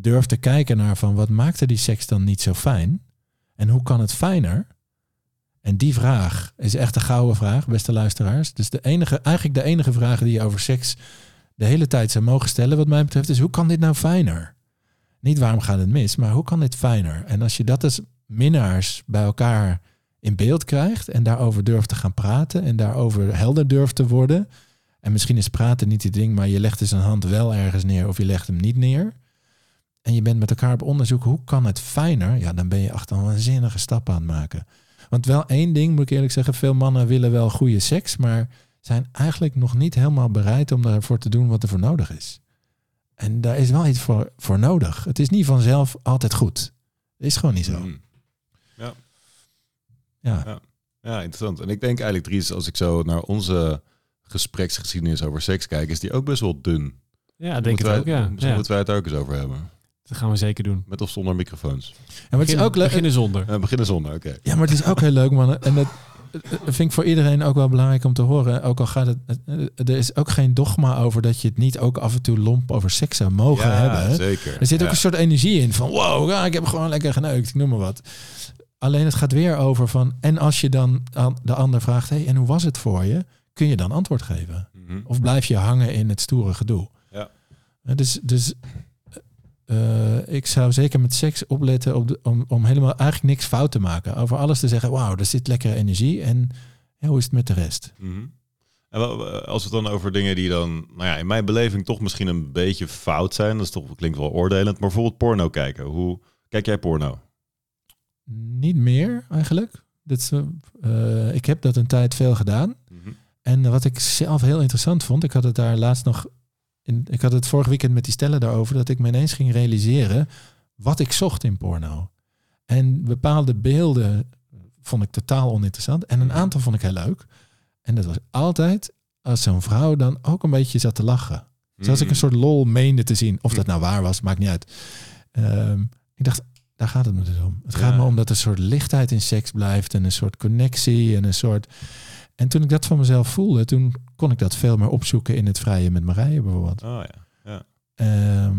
durft te kijken naar van wat maakte die seks dan niet zo fijn? En hoe kan het fijner? En die vraag is echt een gouden vraag, beste luisteraars. Dus de enige, eigenlijk de enige vraag die je over seks de hele tijd zou mogen stellen, wat mij betreft, is hoe kan dit nou fijner? Niet waarom gaat het mis, maar hoe kan dit fijner? En als je dat als minnaars bij elkaar in beeld krijgt en daarover durft te gaan praten en daarover helder durft te worden. En misschien is praten niet het ding, maar je legt dus een hand wel ergens neer of je legt hem niet neer. En je bent met elkaar op onderzoek, hoe kan het fijner? Ja, dan ben je achter een waanzinnige stap aan het maken. Want wel één ding, moet ik eerlijk zeggen, veel mannen willen wel goede seks, maar zijn eigenlijk nog niet helemaal bereid om daarvoor te doen wat er voor nodig is. En daar is wel iets voor, voor nodig. Het is niet vanzelf altijd goed. Dat is gewoon niet zo. Mm. Ja. Ja, interessant. En ik denk eigenlijk, Dries, als ik zo naar onze gespreksgeschiedenis over seks kijk, is die ook best wel dun. Ja, denk wij- ook, ja. Misschien ja. moeten wij het daar ook eens over hebben. Dat gaan we zeker doen. Met of zonder microfoons. En maar het is ook leuk. beginnen zonder. We beginnen zonder, oké. Ja, maar het is ook heel leuk, man. En dat eh, vind ik voor iedereen ook wel belangrijk om te horen. Ook al gaat het. eh, Er is ook geen dogma over dat je het niet ook af en toe lomp over seks zou mogen ja, hebben. zeker. Er zit ook Ja. een soort energie in van wow, ja, ik heb gewoon lekker geneukt, ik noem maar wat. Alleen het gaat weer over van. En als je dan aan de ander vraagt, hey, en hoe was het voor je? Kun je dan antwoord geven? Mhm. Of blijf je hangen in het stoere gedoe? Ja. Eh, Dus, dus eh, ik zou zeker met seks opletten op de, om, om helemaal eigenlijk niks fout te maken. Over alles te zeggen, wauw, er zit lekkere energie. En ja, hoe is het met de rest? Mhm. En wel, als we het dan over dingen die dan, nou ja, in mijn beleving toch misschien een beetje fout zijn. Dat is toch, klinkt wel oordelend. Maar bijvoorbeeld porno kijken. Hoe kijk jij porno? Niet meer eigenlijk. Dat is, eh, eh, ik heb dat een tijd veel gedaan. Mhm. En wat ik zelf heel interessant vond, ik had het daar laatst nog, in, ik had het vorig weekend met die stellen daarover, dat ik me ineens ging realiseren wat ik zocht in porno. En bepaalde beelden vond ik totaal oninteressant en een aantal vond ik heel leuk. En dat was altijd als zo'n vrouw dan ook een beetje zat te lachen. Zoals ik een Mhm. soort lol meende te zien. Of dat nou waar was, maakt niet uit. Ehm, ik dacht, daar gaat het me dus om. Het Ja. gaat me om dat er een soort lichtheid in seks blijft. En een soort connectie en een soort... En toen ik dat van mezelf voelde, toen kon ik dat veel meer opzoeken in het vrije met Marije bijvoorbeeld. Oh ja. Ehm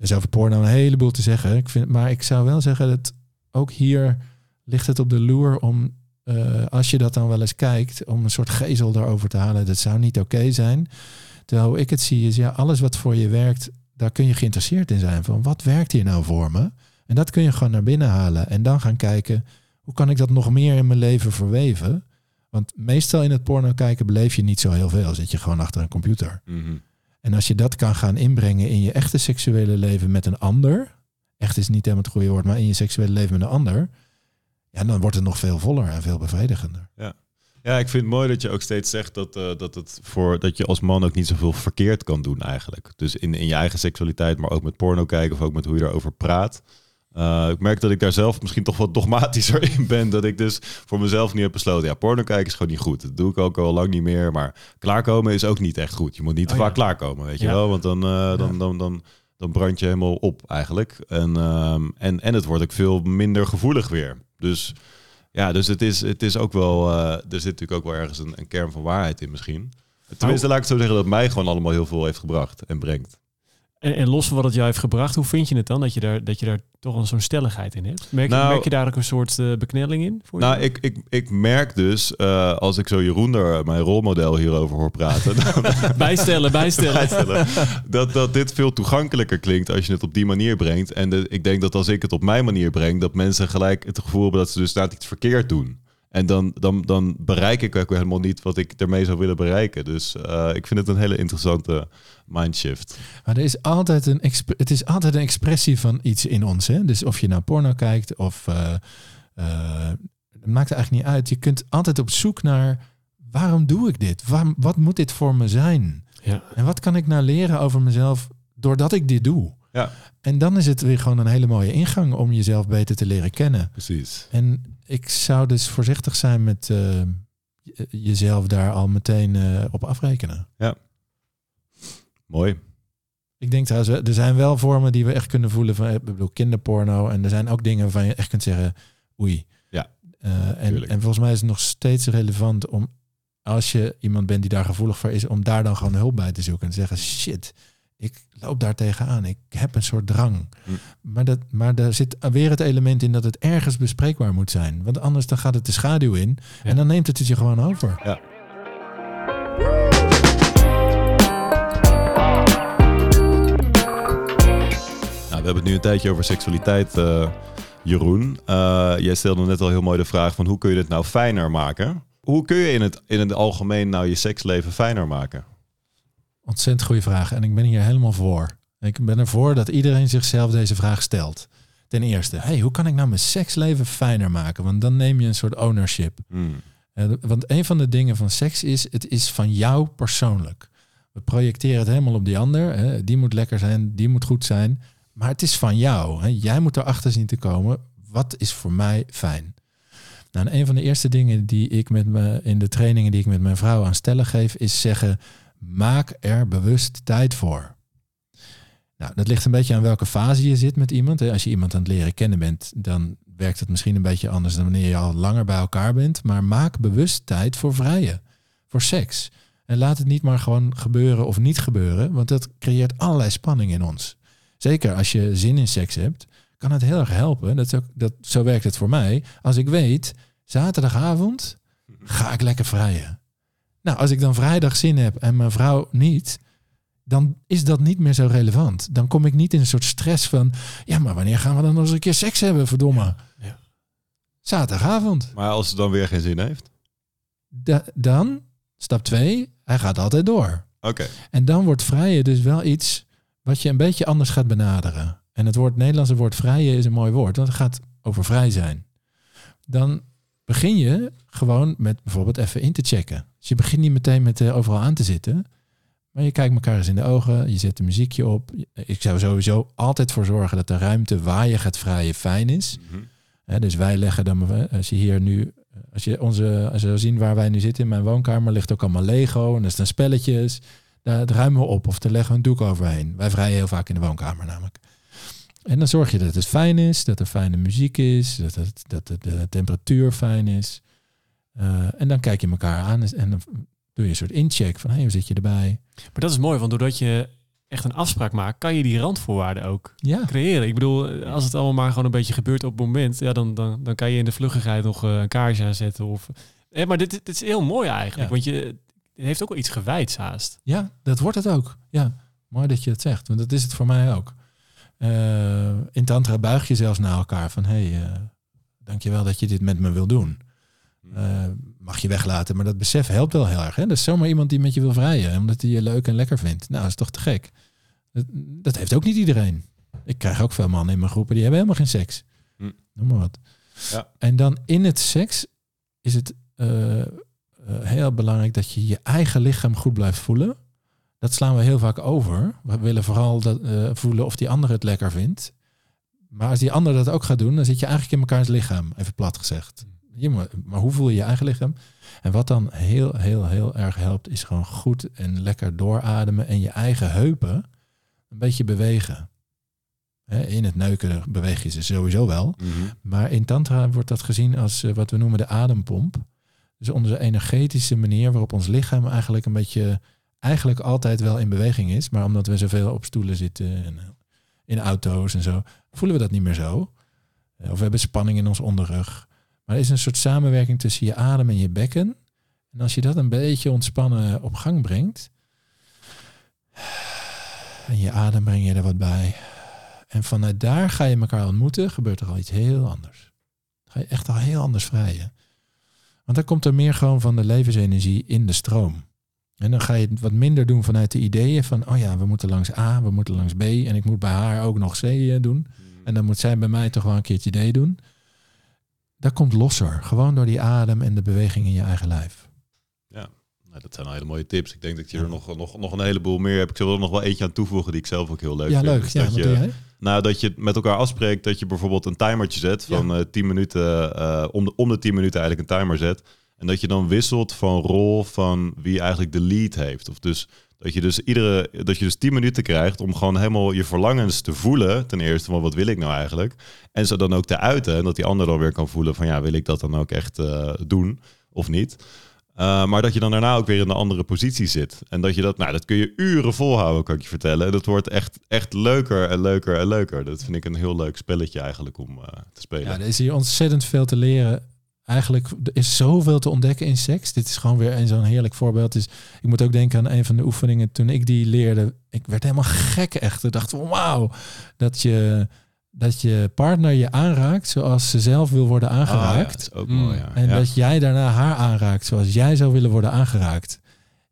er is over porno een heleboel te zeggen. Ik vind, maar ik zou wel zeggen dat ook hier ligt het op de loer om, eh, als je dat dan wel eens kijkt, om een soort gezel daarover te halen. Dat zou niet oké zijn. Terwijl hoe ik het zie is, ja, alles wat voor je werkt, daar kun je geïnteresseerd in zijn. Van wat werkt hier nou voor me? En dat kun je gewoon naar binnen halen. En dan gaan kijken, hoe kan ik dat nog meer in mijn leven verweven? Want meestal in het porno kijken beleef je niet zo heel veel. Zit je gewoon achter een computer. Mhm. En als je dat kan gaan inbrengen in je echte seksuele leven met een ander, echt is niet helemaal het goede woord, maar in je seksuele leven met een ander, ja, dan wordt het nog veel voller en veel bevredigender. Ja, ik vind het mooi dat je ook steeds zegt dat, eh, dat, het voor, dat je als man ook niet zoveel verkeerd kan doen eigenlijk. Dus in, in je eigen seksualiteit, maar ook met porno kijken of ook met hoe je daarover praat. Eh, ik merk dat ik daar zelf misschien toch wat dogmatischer in ben. Dat ik dus voor mezelf nu heb besloten, ja, porno kijken is gewoon niet goed. Dat doe ik ook al lang niet meer. Maar klaarkomen is ook niet echt goed. Je moet niet te Oh, vaak ja. klaarkomen, weet je wel. Want dan, eh, dan, dan, dan, dan brand je helemaal op eigenlijk. En, ehm, en, en het wordt ook veel minder gevoelig weer. Dus ja, dus het is, het is ook wel, eh, er zit natuurlijk ook wel ergens een, een kern van waarheid in misschien. Tenminste, laat ik zo zeggen dat het mij gewoon allemaal heel veel heeft gebracht en brengt. En, en los van wat het jou heeft gebracht, hoe vind je het dan dat je daar, dat je daar toch een zo'n stelligheid in hebt? Merk, Nou- merk je daar ook een soort eh, beknelling in? Voor Nou, je? ik, ik, ik merk dus, eh, als ik zo Jeroen, daar, mijn rolmodel, hierover hoor praten, bijstellen, bijstellen. bijstellen, dat, dat dit veel toegankelijker klinkt als je het op die manier brengt. En de, ik denk dat als ik het op mijn manier breng, dat mensen gelijk het gevoel hebben dat ze dus daar iets verkeerd doen. En dan, dan, dan bereik ik ook helemaal niet wat ik ermee zou willen bereiken. Dus eh, ik vind het een hele interessante mindshift. Maar er is altijd een exp- het is altijd een expressie van iets in ons. Hè? Dus of je naar porno kijkt of eh, eh, maakt eigenlijk niet uit. Je kunt altijd op zoek naar waarom doe ik dit? Waarom, wat moet dit voor me zijn? Ja. En wat kan ik nou leren over mezelf doordat ik dit doe? Ja. En dan is het weer gewoon een hele mooie ingang om jezelf beter te leren kennen. Precies. En ik zou dus voorzichtig zijn met eh, je- jezelf daar al meteen eh, op afrekenen. Mooi. Ik denk trouwens, er zijn wel vormen die we echt kunnen voelen van, ik bedoel, kinderporno. En er zijn ook dingen waarvan je echt kunt zeggen, oei. Ja, Eh, en, en volgens mij is het nog steeds relevant om, als je iemand bent die daar gevoelig voor is, om daar dan gewoon hulp bij te zoeken. En te zeggen, shit, ik loop daar tegenaan. Ik heb een soort drang. Hm. Maar, dat, maar daar zit weer het element in dat het ergens bespreekbaar moet zijn. Want anders dan gaat het de schaduw in. Ja. En dan neemt het het je gewoon over. Nou, we hebben het nu een tijdje over seksualiteit, eh, Jeroen. Eh, jij stelde net al heel mooi de vraag van hoe kun je het nou fijner maken? Hoe kun je in het, in het algemeen nou je seksleven fijner maken? Ontzettend goede vraag. En ik ben hier helemaal voor. Ik ben ervoor dat iedereen zichzelf deze vraag stelt. Ten eerste, hey, hoe kan ik nou mijn seksleven fijner maken? Want dan neem je een soort ownership. Hmm. Eh, Want een van de dingen van seks is, het is van jou persoonlijk. We projecteren het helemaal op die ander. Hè. Die moet lekker zijn, die moet goed zijn. Maar het is van jou. Hè. Jij moet erachter zien te komen, wat is voor mij fijn? Nou, en een van de eerste dingen die ik met me in de trainingen die ik met mijn vrouw aan stellen geef, is zeggen: maak er bewust tijd voor. Nou, dat ligt een beetje aan welke fase je zit met iemand. Als je iemand aan het leren kennen bent, dan werkt het misschien een beetje anders dan wanneer je al langer bij elkaar bent. Maar maak bewust tijd voor vrijen, voor seks. En laat het niet maar gewoon gebeuren of niet gebeuren, want dat creëert allerlei spanning in ons. Zeker als je zin in seks hebt, kan het heel erg helpen. Dat dat, zo werkt het voor mij. Als ik weet, zaterdagavond ga ik lekker vrijen. Nou, als ik dan vrijdag zin heb en mijn vrouw niet, dan is dat niet meer zo relevant. Dan kom ik niet in een soort stress van, ja, maar wanneer gaan we dan nog eens een keer seks hebben, verdomme? Ja. Zaterdagavond. Maar als het dan weer geen zin heeft? Da- dan, stap twee, hij gaat altijd door. Oké. En dan wordt vrijen dus wel iets wat je een beetje anders gaat benaderen. En het woord het Nederlandse woord vrijen is een mooi woord, want het gaat over vrij zijn. Dan begin je gewoon met bijvoorbeeld even in te checken. Dus je begint niet meteen met eh, overal aan te zitten. Maar je kijkt elkaar eens in de ogen, je zet een muziekje op. Ik zou sowieso altijd voor zorgen dat de ruimte waar je gaat vrijen fijn is. Mhm. Dus wij leggen dan, eh, als je hier nu, als je onze, als je zou zien waar wij nu zitten in mijn woonkamer, ligt ook allemaal Lego en er staan spelletjes. Daar daar ruimen we op of daar leggen we een doek overheen. Wij vrijen heel vaak in de woonkamer namelijk. En dan zorg je dat het fijn is, dat er fijne muziek is, dat, het, dat de, de temperatuur fijn is. Eh, en dan kijk je elkaar aan en dan doe je een soort incheck van, hey, hoe zit je erbij? Maar dat is mooi, want doordat je echt een afspraak maakt, kan je die randvoorwaarden ook Ja, creëren. Ik bedoel, als het allemaal maar gewoon een beetje gebeurt op het moment, ja, dan, dan, dan kan je in de vluchtigheid nog eh, een kaarsje aanzetten. Of, eh, maar dit, dit is heel mooi eigenlijk, Ja. want je het heeft ook wel iets gewijds haast. Ja, dat wordt het ook. Ja, mooi dat je het zegt, want dat is het voor mij ook. Eh, in Tantra buig je zelfs naar elkaar van... hé, hey, eh, dankjewel dat je dit met me wil doen. Eh, mag je weglaten, maar dat besef helpt wel heel erg. Hè? Dat is zomaar iemand die met je wil vrijen... omdat hij je leuk en lekker vindt. Nou, dat is toch te gek. Dat, dat heeft ook niet iedereen. Ik krijg ook veel mannen in mijn groepen... die hebben helemaal geen seks. Hm. Noem maar wat. Ja. En dan in het seks is het heel belangrijk... dat je je eigen lichaam goed blijft voelen... Dat slaan we heel vaak over. We willen vooral dat, eh, voelen of die ander het lekker vindt. Maar als die ander dat ook gaat doen, dan zit je eigenlijk in mekaars lichaam, even plat gezegd. Maar hoe voel je je eigen lichaam? En wat dan heel, heel, heel erg helpt, is gewoon goed en lekker doorademen en je eigen heupen een beetje bewegen. In het neuken beweeg je ze sowieso wel. Mhm. Maar in Tantra wordt dat gezien als eh, wat we noemen de adempomp. Dus onze energetische manier waarop ons lichaam eigenlijk een beetje, eigenlijk altijd wel in beweging is. Maar omdat we zoveel op stoelen zitten en eh, in auto's en zo, voelen we dat niet meer zo. Eh, Of we hebben spanning in ons onderrug. Maar er is een soort samenwerking tussen je adem en je bekken. En als je dat een beetje ontspannen op gang brengt. En je adem breng je er wat bij. En vanuit daar ga je elkaar ontmoeten, gebeurt er al iets heel anders. Ga je echt al heel anders vrijen. Want dan komt er meer gewoon van de levensenergie in de stroom. En dan ga je het wat minder doen vanuit de ideeën van, oh ja, we moeten langs A, we moeten langs B en ik moet bij haar ook nog C eh, doen. En dan moet zij bij mij toch wel een keertje D doen. dat komt losser. Gewoon door die adem en de beweging in je eigen lijf. Nou, dat zijn al hele mooie tips. Ik denk dat je er nog, nog, nog een heleboel meer hebt. Ik zal er nog wel eentje aan toevoegen die ik zelf ook heel leuk ja, vind. leuk. Is Ja, dat je? Nou, dat je met elkaar afspreekt dat je bijvoorbeeld een timertje zet van eh 10 minuten, eh, om, de, om de 10 minuten eigenlijk een timer zet. En dat je dan wisselt van rol van wie eigenlijk de lead heeft. Of dus dat je dus iedere, dat je dus 10 minuten krijgt om gewoon helemaal je verlangens te voelen. Ten eerste van wat wil ik nou eigenlijk? En ze dan ook te uiten. En dat die ander dan weer kan voelen van ja, wil ik dat dan ook echt eh, doen of niet? Uh, maar dat je dan daarna ook weer in een andere positie zit. En dat je dat, nou, dat kun je uren volhouden, kan ik je vertellen. En dat wordt echt, echt leuker en leuker en leuker. Dat vind ik een heel leuk spelletje eigenlijk om uh, te spelen. Ja, er is hier ontzettend veel te leren. Eigenlijk er is zoveel te ontdekken in seks. Dit is gewoon weer een zo'n heerlijk voorbeeld. Dus ik moet ook denken aan een van de oefeningen toen ik die leerde. Ik werd helemaal gek echt. Ik dacht, wauw, dat je dat je partner je aanraakt zoals ze zelf wil worden aangeraakt. Oh, ja, ook mooi, ja. En Ja. dat jij daarna haar aanraakt zoals jij zou willen worden aangeraakt.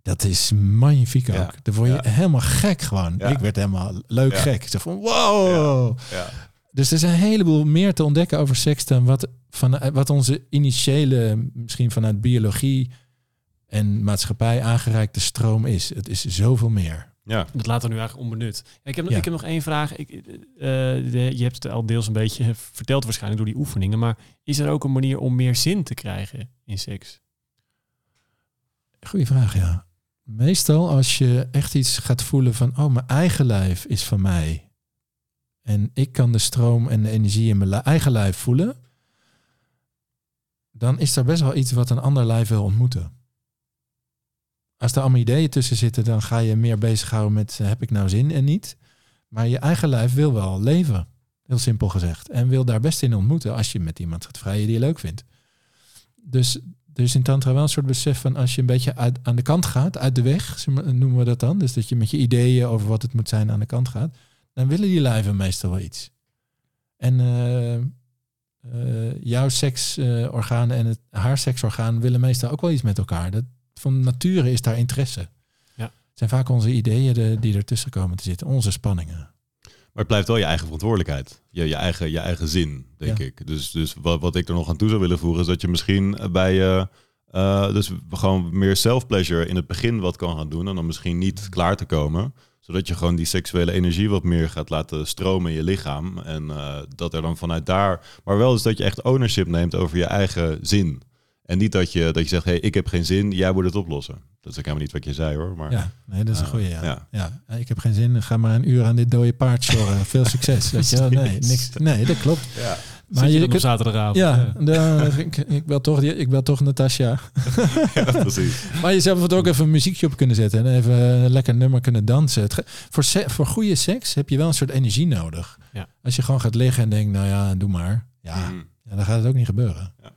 Dat is magnifiek ook. Ja. Dan word je helemaal gek gewoon. Ik werd helemaal leuk gek. Zo van wow. Dus er is een heleboel meer te ontdekken over seks dan wat, van, wat onze initiële, misschien vanuit biologie en maatschappij aangereikte stroom is. Het is zoveel meer. Ja. Dat laten we nu eigenlijk onbenut. Ik heb, Ja. ik heb nog één vraag. Ik, eh, de, je hebt het al deels een beetje verteld waarschijnlijk door die oefeningen. Maar is er ook een manier om meer zin te krijgen in seks? Goeie vraag, ja. Meestal als je echt iets gaat voelen van, oh, mijn eigen lijf is van mij. En ik kan de stroom en de energie in mijn eigen lijf voelen. Dan is er best wel iets wat een ander lijf wil ontmoeten. Als er allemaal ideeën tussen zitten, dan ga je meer bezighouden met, eh, heb ik nou zin en niet. Maar je eigen lijf wil wel leven, heel simpel gezegd. En wil daar best in ontmoeten als je met iemand gaat vrijen die je leuk vindt. Dus is in tantra wel een soort besef van als je een beetje aan de kant gaat, uit de weg, noemen we dat dan. Dus dat je met je ideeën over wat het moet zijn aan de kant gaat. Dan willen die lijven meestal wel iets. En eh, eh, jouw seksorgaan en het, haar seksorgaan willen meestal ook wel iets met elkaar. Dat, van nature is daar interesse. Ja. Het zijn vaak onze ideeën de, die ertussen komen te zitten, onze spanningen. Maar het blijft wel je eigen verantwoordelijkheid. Je, je, eigen, je eigen zin, denk Ja. ik. Dus, dus wat, wat ik er nog aan toe zou willen voegen... is dat je misschien bij je... eh, dus gewoon meer self-pleasure in het begin wat kan gaan doen... en dan misschien niet klaar te komen... zodat je gewoon die seksuele energie wat meer gaat laten stromen in je lichaam. En eh, dat er dan vanuit daar... Maar wel dus dat je echt ownership neemt over je eigen zin. En niet dat je, dat je zegt, hey, ik heb geen zin, jij moet het oplossen. Dat is ook helemaal niet wat je zei hoor. Maar, Ja, nee, dat is een Ah, goeie. Ja. ja. Ja. ik heb geen zin. Ga maar een uur aan dit dode paard sjorren. Veel succes. Weet je wel? Nee, niks. Nee, dat klopt. Ja. Maar je je kunt- zaterdagavond? Ja, de- ik, ik bel toch, ik bel toch Natasja. ja, precies. Maar je zou bijvoorbeeld ook even een muziekje op kunnen zetten en even een lekker nummer kunnen dansen. Het voor, voor goede seks heb je wel een soort energie nodig. Ja. Als je gewoon gaat liggen en denkt, nou ja, doe maar. Ja, Mm. ja dan gaat het ook niet gebeuren. Ja.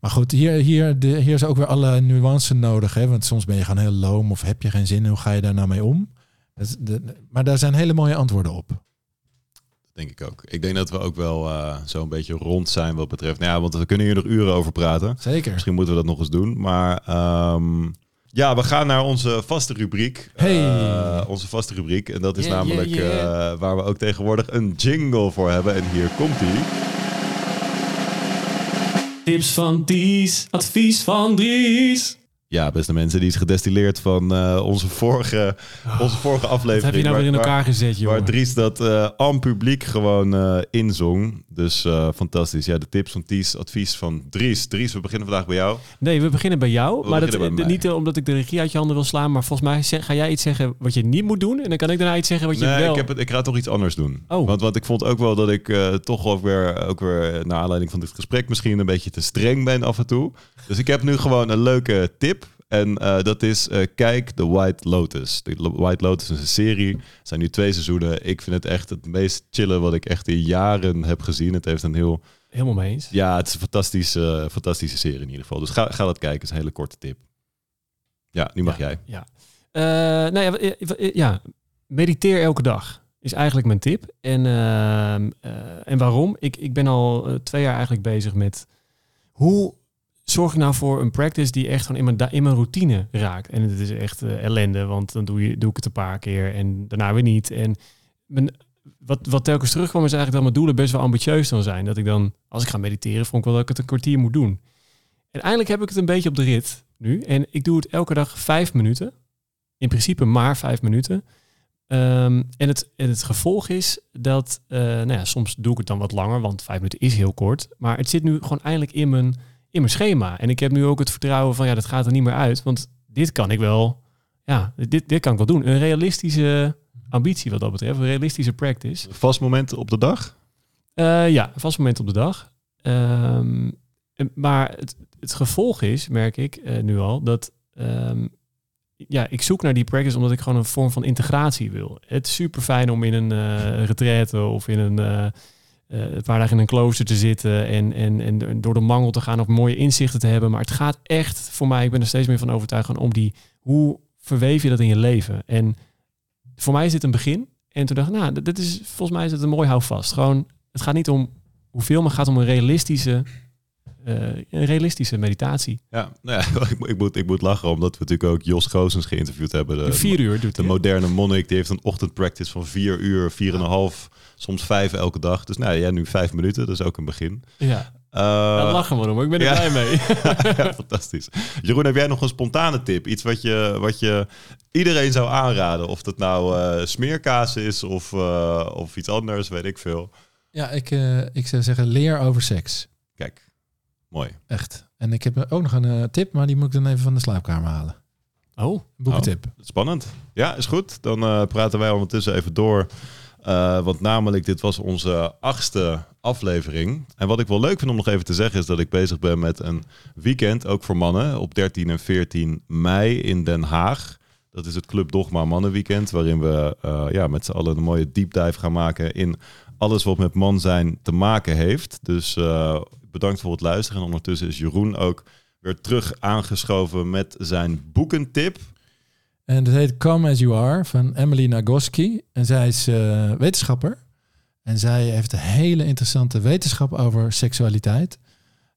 Maar goed, hier, hier, de, hier is ook weer alle nuance nodig. Hè? Want soms ben je gewoon heel loom of heb je geen zin. Hoe ga je daar nou mee om? Dat de, maar daar zijn hele mooie antwoorden op. Denk ik ook. Ik denk dat we ook wel eh, zo'n beetje rond zijn wat betreft. Nou ja, want we kunnen hier nog uren over praten. Zeker. Misschien moeten we dat nog eens doen. Maar ehm, ja, we gaan naar onze vaste rubriek. Hey. Eh, onze vaste rubriek. En dat is Yeah, namelijk yeah, yeah. eh, waar we ook tegenwoordig een jingle voor hebben. En hier komt die. Tips van Ties, advies van Dries. Ja, beste mensen, die is gedestilleerd van eh, onze, vorige, onze vorige aflevering. Heb je nou waar- weer in waar- elkaar gezet, joh? Waar Dries dat eh aan publiek gewoon eh, inzong. Dus fantastisch. Ja, de tips van Ties, advies van Dries. Dries, we beginnen vandaag bij jou. Nee, we beginnen bij jou. We maar dat, niet omdat ik de regie uit je handen wil slaan, maar volgens mij zeg- ga jij iets zeggen wat je niet moet doen. En dan kan ik daarna iets zeggen wat je nee, wel... ik, heb het, ik ga toch iets anders doen. Oh. Want, want ik vond ook wel dat ik toch ook weer, ook weer, naar aanleiding van dit gesprek, misschien een beetje te streng ben af en toe. Dus ik heb nu gewoon een leuke tip. En eh, dat is, eh, kijk The White Lotus. Lo- White Lotus is een serie. Er zijn nu twee seizoenen. Ik vind het echt het meest chille wat ik echt in jaren heb gezien. Het heeft een heel Helemaal mee eens. Ja, het is een fantastische, fantastische serie in ieder geval. Dus ga, ga dat kijken, is een hele korte tip. Ja, nu mag Ja. jij. Ja. Eh, nou ja, ja, mediteer elke dag is eigenlijk mijn tip. En, ehm, eh, en waarom? Ik, ik ben al twee jaar eigenlijk bezig met hoe zorg ik nou voor een practice die echt gewoon in mijn, in mijn routine raakt. En het is echt eh, ellende, want dan doe, je, doe ik het een paar keer en daarna weer niet. En mijn, wat, wat telkens terugkwam is eigenlijk dat mijn doelen best wel ambitieus dan zijn. Dat ik dan, als ik ga mediteren, vond ik wel dat ik het een kwartier moet doen. En eindelijk heb ik het een beetje op de rit nu. En ik doe het elke dag vijf minuten. In principe maar vijf minuten. Ehm, en, het, en het gevolg is dat, eh, nou ja, soms doe ik het dan wat langer, want vijf minuten is heel kort. Maar het zit nu gewoon eindelijk in mijn, in mijn schema. En ik heb nu ook het vertrouwen van, ja, dat gaat er niet meer uit. Want dit kan ik wel, ja, dit, dit kan ik wel doen. Een realistische ambitie wat dat betreft, een realistische practice. Vast moment op de dag? Eh, ja, vast moment op de dag. Ehm, maar het, het gevolg is, merk ik eh, nu al, dat ehm, ja, ik zoek naar die practice omdat ik gewoon een vorm van integratie wil. Het is super fijn om in een eh retraite of in een een paar dagen in een klooster te zitten en, en, en door de mangel te gaan of mooie inzichten te hebben. Maar het gaat echt voor mij, ik ben er steeds meer van overtuigd, om die, hoe verweef je dat in je leven? En voor mij is dit een begin. En toen dacht ik, nou, dit is, volgens mij is het een mooi houvast. Gewoon, het gaat niet om hoeveel, maar het gaat om een realistische, eh, een realistische meditatie. Ja, nou ja ik, moet- ik, moet, ik moet lachen omdat we natuurlijk ook Jos Goosens geïnterviewd hebben. De, Vier uur doet de hij. moderne monnik, die heeft een ochtendpractice van vier uur, vier en een half, soms vijf elke dag. Dus nou ja, nu vijf minuten, dat is ook een begin. Ja, Eh, daar lachen we om. Ik ben er ja. blij mee. ja, fantastisch. Jeroen, heb jij nog een spontane tip? Iets wat je, wat je iedereen zou aanraden? Of dat nou eh, smeerkaas is of, eh, of iets anders, weet ik veel. Ja, ik, eh, ik zou zeggen, leer over seks. Kijk, mooi. Echt. En ik heb ook nog een eh, tip, maar die moet ik dan even van de slaapkamer halen. Oh, Een boekentip. Spannend. Ja, is goed. Dan eh, praten wij ondertussen even door. Eh, want namelijk, dit was onze achtste aflevering. En wat ik wel leuk vind om nog even te zeggen, is dat ik bezig ben met een weekend, ook voor mannen, op 13 en 14 mei in Den Haag. Dat is het Club Dogma Mannenweekend, waarin we eh, ja, met z'n allen een mooie deep dive gaan maken in alles wat met man zijn te maken heeft. Dus eh, bedankt voor het luisteren. En ondertussen is Jeroen ook weer terug aangeschoven met zijn boekentip. En dat heet Come As You Are van Emily Nagoski. En zij is eh, wetenschapper. En zij heeft een hele interessante wetenschap over seksualiteit.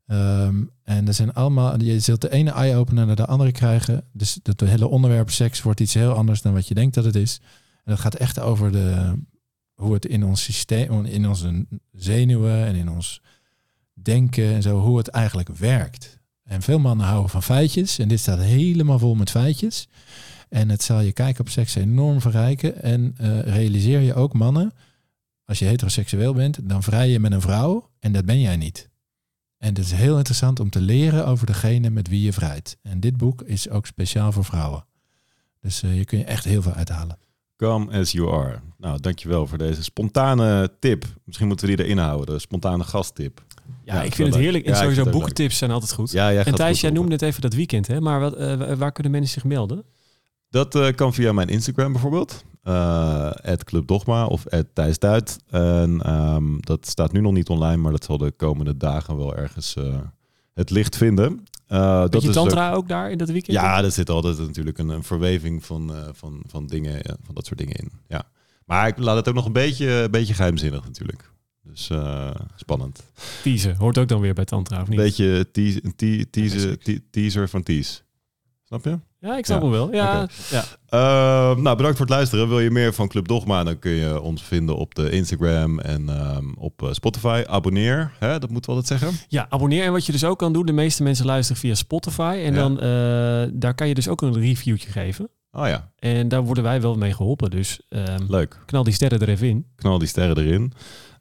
Ehm, en er zijn allemaal, je zult de ene eye-opener naar de andere krijgen. Dus het hele onderwerp seks wordt iets heel anders dan wat je denkt dat het is. En dat gaat echt over de, hoe het in ons systeem, in onze zenuwen en in ons denken en zo, hoe het eigenlijk werkt. En veel mannen houden van feitjes. En dit staat helemaal vol met feitjes. En het zal je kijken op seks enorm verrijken. En eh, realiseer je ook, mannen, als je heteroseksueel bent, dan vrij je met een vrouw en dat ben jij niet. En het is heel interessant om te leren over degene met wie je vrijt. En dit boek is ook speciaal voor vrouwen. Dus eh, je kun je echt heel veel uithalen. Come as you are. Nou, dankjewel voor deze spontane tip. Misschien moeten we die erin houden, de spontane gasttip. Ja, Ja, ik vind het heerlijk. En Ja, sowieso boekentips zijn altijd goed. Ja, jij en Thijs, jij noemde het even dat weekend, hè? Maar wat, eh, waar kunnen mensen zich melden? Dat eh, kan via mijn Instagram bijvoorbeeld. eh Club Dogma of Thijs Duit. En ehm, dat staat nu nog niet online, maar dat zal de komende dagen wel ergens eh, het licht vinden. Eh, dat is tantra ook daar in dat weekend? Ja, er zit altijd natuurlijk een, een verweving van, eh, van, van dingen, eh, van dat soort dingen in. Ja. Maar ik laat het ook nog een beetje, een beetje geheimzinnig natuurlijk. Dus eh, spannend. Teasen. Hoort ook dan weer bij tantra, of Een niet? beetje een te- teaser, te- teaser van tease. Snap je? Ja, ik snap Ja. hem wel. Ja, ja. Uh, nou, bedankt voor het luisteren. Wil je meer van Club Dogma, dan kun je ons vinden op de Instagram en ehm, op eh, Spotify. Abonneer, hè? dat moeten we altijd zeggen. ja, abonneer. En wat je dus ook kan doen, de meeste mensen luisteren via Spotify. En Ja. dan, eh, daar kan je dus ook een reviewtje geven. Oh ja, En daar worden wij wel mee geholpen. Dus ehm, leuk. knal die sterren er even in. Knal die sterren erin.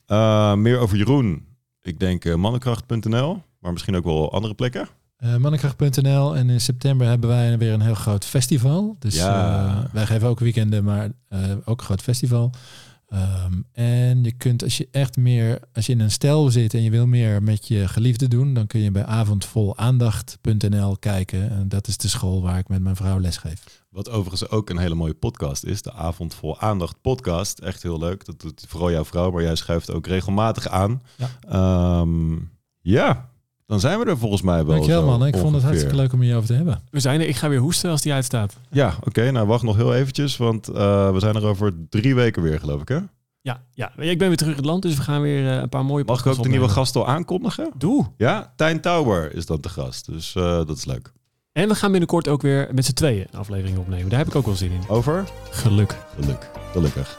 Uh, meer over Jeroen. Ik denk eh, mannenkracht.nl, maar misschien ook wel andere plekken. Eh mannenkracht.nl en in september hebben wij weer een heel groot festival. Dus Ja. eh, wij geven ook weekenden, maar eh, ook een groot festival. Ehm, en je kunt, als je echt meer, als je in een stel zit en je wil meer met je geliefde doen, dan kun je bij avondvolaandacht.nl kijken. En dat is de school waar ik met mijn vrouw les geef. Wat overigens ook een hele mooie podcast is. De Avond Vol Aandacht podcast. Echt heel leuk. Dat doet vooral jouw vrouw, maar jij schuift ook regelmatig aan. Ja. Ehm, ja, dan zijn we er volgens mij wel. Dankjewel man, ik vond het hartstikke leuk om hierover te hebben. We zijn er. Ik ga weer hoesten als die uitstaat. Ja, oké. nou, wacht nog heel eventjes, want eh, we zijn er over drie weken weer, geloof ik, hè? Ja, ja, ik ben weer terug in het land, dus we gaan weer eh, een paar mooie Mag ik ook de nieuwe gast al aankondigen? Doe. Ja, Tijn Tauber is dan de gast, dus eh, dat is leuk. En we gaan binnenkort ook weer met z'n tweeën een aflevering opnemen. Daar heb ik ook wel zin in. Over? Geluk. Geluk. Gelukkig.